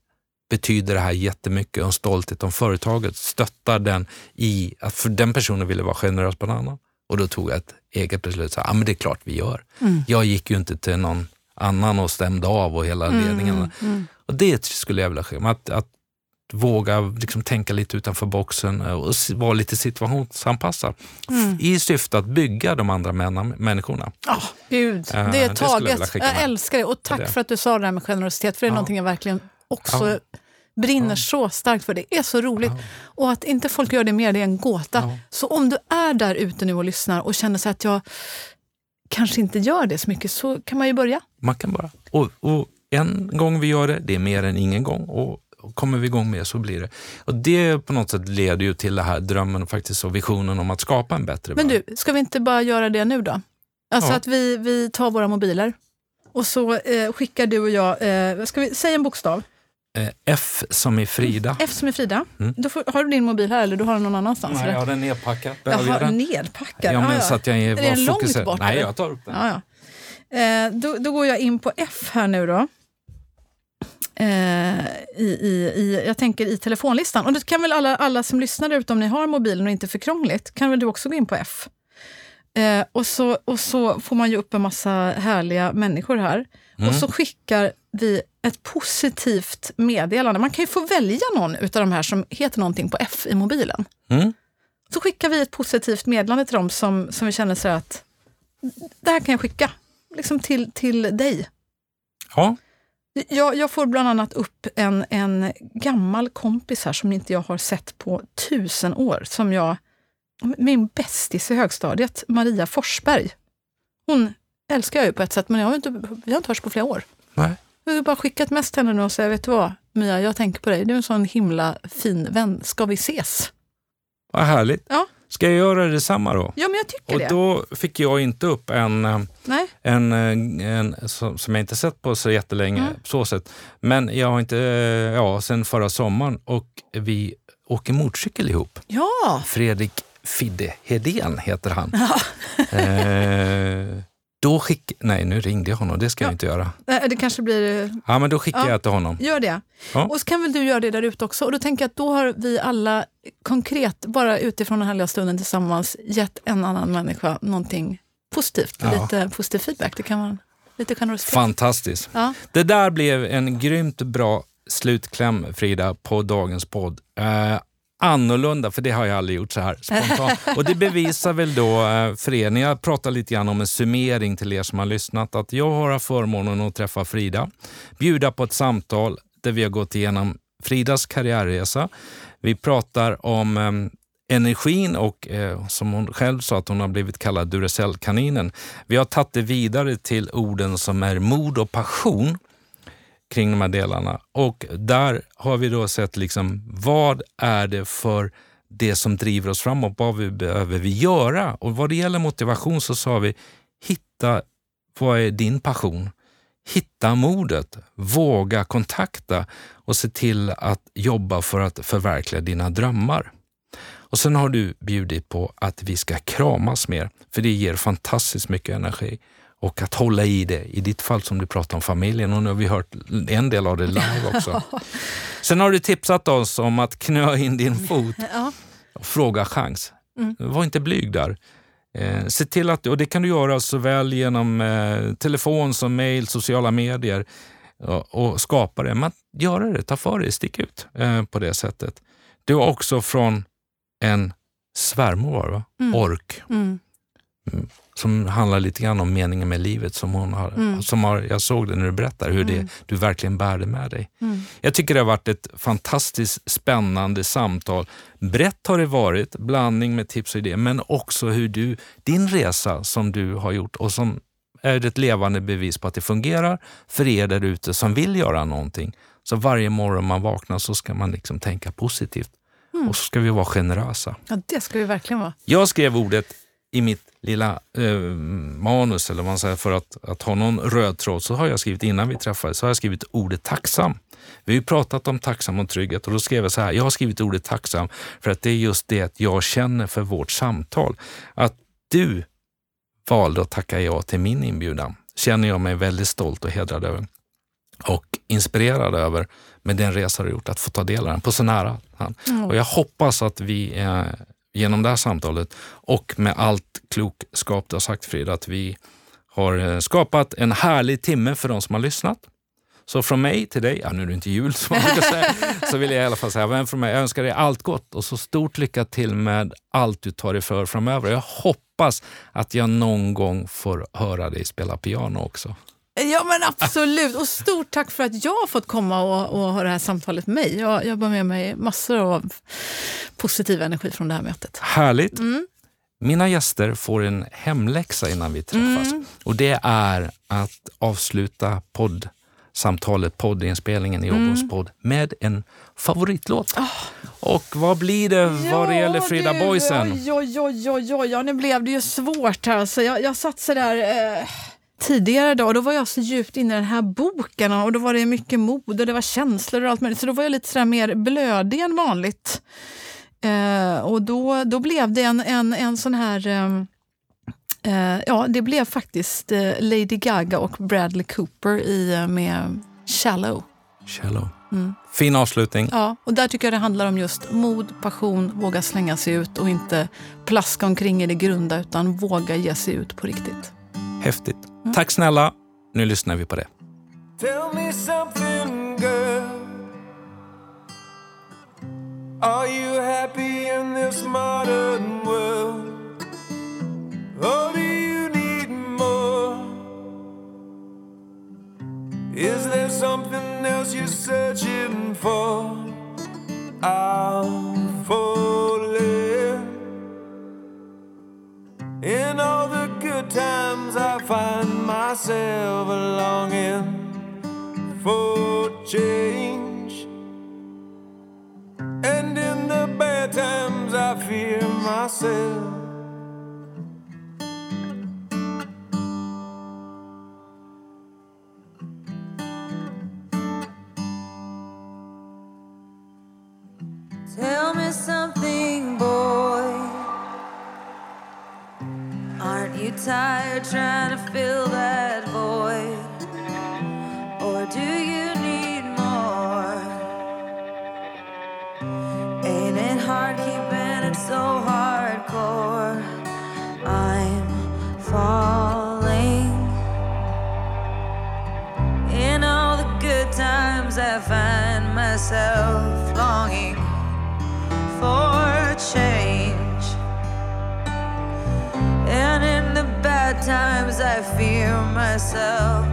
[SPEAKER 1] betyder det här jättemycket och en stolthet om företaget stöttar den i att för den personen ville vara generös på en annan. Och då tog jag ett eget beslut, så, ja men det är klart vi gör. Jag gick ju inte till någon annan och stämde av och hela ledningen. Och det skulle jag vilja skicka, att, att våga liksom tänka lite utanför boxen och vara lite situationsanpassad i syfte att bygga de andra männa- människorna.
[SPEAKER 2] oh, gud.
[SPEAKER 1] Eh,
[SPEAKER 2] det är
[SPEAKER 1] det jag
[SPEAKER 2] taget.
[SPEAKER 1] skicka
[SPEAKER 2] Jag
[SPEAKER 1] med.
[SPEAKER 2] älskar det. Och tack
[SPEAKER 1] Det.
[SPEAKER 2] för att du sa det här med generositet, för det är
[SPEAKER 1] Ja.
[SPEAKER 2] någonting jag verkligen också
[SPEAKER 1] Ja.
[SPEAKER 2] Brinner så starkt för. Det är så roligt. Och att inte folk gör det mer, det är en gåta.
[SPEAKER 1] Ja.
[SPEAKER 2] Så om du är där ute nu och lyssnar och känner så att jag kanske inte gör det så mycket, så kan man ju börja.
[SPEAKER 1] Man kan bara. Och, och en gång vi gör det, det är mer än ingen gång. Och, och kommer vi igång med så blir det. Och det på något sätt leder ju till det här drömmen och faktiskt och visionen om att skapa en bättre
[SPEAKER 2] Men
[SPEAKER 1] värld.
[SPEAKER 2] du, ska vi inte bara göra det nu då? Alltså
[SPEAKER 1] Ja.
[SPEAKER 2] att vi, vi tar våra mobiler och så eh, skickar du och jag, eh, ska vi säga en bokstav?
[SPEAKER 1] F som i Frida.
[SPEAKER 2] F som är Frida. Då får, har du din mobil här eller du har den någon annanstans?
[SPEAKER 1] Nej,
[SPEAKER 2] eller?
[SPEAKER 1] jag har den nedpackad.
[SPEAKER 2] Jaha,
[SPEAKER 1] jag den?
[SPEAKER 2] nedpackad.
[SPEAKER 1] Ja, men
[SPEAKER 2] Ah,
[SPEAKER 1] att jag är,
[SPEAKER 2] Är den
[SPEAKER 1] var
[SPEAKER 2] långt
[SPEAKER 1] fokuserad.
[SPEAKER 2] bort,
[SPEAKER 1] Nej, jag tar upp den.
[SPEAKER 2] Ja, ja. Eh, då, då går jag in på F här nu då. Eh, i, i, i, jag tänker i telefonlistan. Och det kan väl alla, alla som lyssnar där ute, om ni har mobilen och inte för krångligt, kan väl du också gå in på F. Eh, och, så, och så får man ju upp en massa härliga människor här. Och så skickar vi ett positivt meddelande. Man kan ju få välja någon av de här som heter någonting på F i mobilen.
[SPEAKER 1] Mm.
[SPEAKER 2] Så skickar vi ett positivt meddelande till dem som, som vi känner så att det här kan jag skicka liksom till, till dig.
[SPEAKER 1] Ja,
[SPEAKER 2] Jag, jag får bland annat upp en, en gammal kompis här som inte jag har sett på tusen år. Som jag, min bästis i högstadiet, Maria Forsberg. Hon älskar jag ju på ett sätt, men jag har inte, vi har inte hörts på flera år.
[SPEAKER 1] nej.
[SPEAKER 2] Jag har bara skickat mest till henne nu och säga, vet du vad Mia, jag tänker på dig. Du är en sån himla fin vän. Ska vi ses?
[SPEAKER 1] Vad härligt.
[SPEAKER 2] Ja,
[SPEAKER 1] Ska jag göra detsamma då?
[SPEAKER 2] ja men jag tycker
[SPEAKER 1] Och
[SPEAKER 2] det.
[SPEAKER 1] då fick jag inte upp en, eh,
[SPEAKER 2] Nej.
[SPEAKER 1] en, eh, en som, som jag inte sett på så jättelänge,
[SPEAKER 2] Mm.
[SPEAKER 1] så sätt. Men jag har inte, eh, ja, sen förra sommaren och vi åker motorcykel ihop.
[SPEAKER 2] Ja,
[SPEAKER 1] Fredrik Fidde Hedén heter han. eh, då skick... Nej, nu ringde jag honom. Det ska jag
[SPEAKER 2] Ja.
[SPEAKER 1] inte göra.
[SPEAKER 2] Eh, det kanske blir...
[SPEAKER 1] Ja, men då skickar
[SPEAKER 2] Ja.
[SPEAKER 1] jag till honom.
[SPEAKER 2] Gör det.
[SPEAKER 1] Ja.
[SPEAKER 2] Och så kan väl du göra det där ute också. Och då tänker jag att då har vi alla konkret, bara utifrån den här lilla stunden tillsammans, gett en annan människa någonting positivt.
[SPEAKER 1] Ja.
[SPEAKER 2] Lite positiv feedback. Det kan man lite generositet.
[SPEAKER 1] Fantastiskt.
[SPEAKER 2] Ja.
[SPEAKER 1] Det där blev en grymt bra slutkläm, Frida, på dagens podd. Eh, annorlunda, för det har jag aldrig gjort så här spontant. <laughs> Och det bevisar väl då eh, för er, när jag pratar lite grann om en summering till er som har lyssnat, att jag har förmånen att träffa Frida, bjuda på ett samtal där vi har gått igenom Fridas karriärresa. Vi pratar om eh, energin och eh, som hon själv sa att hon har blivit kallad Duracell-kaninen. Vi har tagit det vidare till orden som är mod och passion kring de här delarna. Och där har vi då sett liksom, vad är det för det som driver oss framåt? Vad vi behöver vi göra? Och vad det gäller motivation så sa vi, hitta vad är din passion? Hitta modet, våga kontakta och se till att jobba för att förverkliga dina drömmar. Och sen har du bjudit på att vi ska kramas mer, för det ger fantastiskt mycket energi. Och att hålla i det, i ditt fall som du pratar om familjen och nu har vi hört en del av det live också. <laughs> Sen har du tipsat oss om att knö in din fot <laughs> och fråga chans. Var inte blyg där. Eh, se till att, och det kan du göra såväl genom eh, telefon som mail, sociala medier och, och skapa det. Men göra det, ta för dig, stick ut eh, på det sättet. Du har också från en svärmor, var va?
[SPEAKER 2] Mm.
[SPEAKER 1] Ork,
[SPEAKER 2] Mm.
[SPEAKER 1] Som handlar lite grann om meningen med livet. Som hon har,
[SPEAKER 2] Mm.
[SPEAKER 1] som har, jag såg det när du berättade hur det,
[SPEAKER 2] Mm.
[SPEAKER 1] du verkligen bär det med dig.
[SPEAKER 2] Mm.
[SPEAKER 1] Jag tycker det har varit ett fantastiskt spännande samtal. Brett har det varit, blandning med tips och idéer, men också hur du, din resa som du har gjort och som är ett levande bevis på att det fungerar för er där ute som vill göra någonting. Så varje morgon man vaknar så ska man liksom tänka positivt och så ska vi vara generösa.
[SPEAKER 2] ja, det ska vi verkligen vara.
[SPEAKER 1] Jag skrev ordet i mitt lilla eh, manus, eller vad man säger, för att, att ha någon röd tråd, så har jag skrivit innan vi träffades, så har jag skrivit ordet tacksam. Vi har ju pratat om tacksam och trygghet och då skrev jag så här, jag har skrivit ordet tacksam för att det är just det jag känner för vårt samtal. Att du valde att tacka ja till min inbjudan känner jag mig väldigt stolt och hedrad över och inspirerad över med den resa du gjort, att få ta del av den på så nära hand. Och jag hoppas att vi eh, genom det här samtalet och med allt klokskap du har sagt Frida, att vi har eh, skapat en härlig timme för de som har lyssnat. Så från mig till dig, ja nu är det inte jul som man brukar säga, <laughs> så vill jag i alla fall säga, men från mig, jag önskar dig allt gott och så stort lycka till med allt du tar dig för framöver. Jag hoppas att jag någon gång får höra dig spela piano också.
[SPEAKER 2] Ja men absolut. Och stort tack för att jag har fått komma och, och ha det här samtalet med mig. Jag, jag bar med mig massor av positiv energi från det här mötet.
[SPEAKER 1] Härligt. Mina gäster får en hemläxa innan vi träffas. Och det är att avsluta poddsamtalet, poddinspelningen i Jobbons podd med en favoritlåt. Och vad blir det vad det gäller Frida
[SPEAKER 2] du,
[SPEAKER 1] Boysen?
[SPEAKER 2] Oj, oj, oj, oj, oj, ja, nu blev det ju svårt här. Alltså, jag, jag satt så där... Eh, tidigare då, då var jag så djupt inne i den här boken och då var det mycket mod och det var känslor och allt möjligt. Så då var jag lite sådär mer blödig än vanligt. Eh, och då, då blev det en, en, en sån här... Eh, eh, ja, det blev faktiskt eh, Lady Gaga och Bradley Cooper i, eh, med Shallow.
[SPEAKER 1] Shallow. Mm. Fin avslutning.
[SPEAKER 2] Ja, och där tycker jag det handlar om just mod, passion, våga slänga sig ut och inte plaska omkring i det grunda utan våga ge sig ut på riktigt.
[SPEAKER 1] Häftigt. Mm. Tack snälla. Nu lyssnar vi på det.
[SPEAKER 4] Tell me something girl Are you happy in this modern world? Or do you need more? Is there something else you're searching for? I'll fall In all the good times I find myself longing for change and in the bad times, I fear myself.
[SPEAKER 5] Ain't it hard keeping it so hardcore? I'm falling. In all the good times, I find myself longing for change. And in the bad times, I fear myself.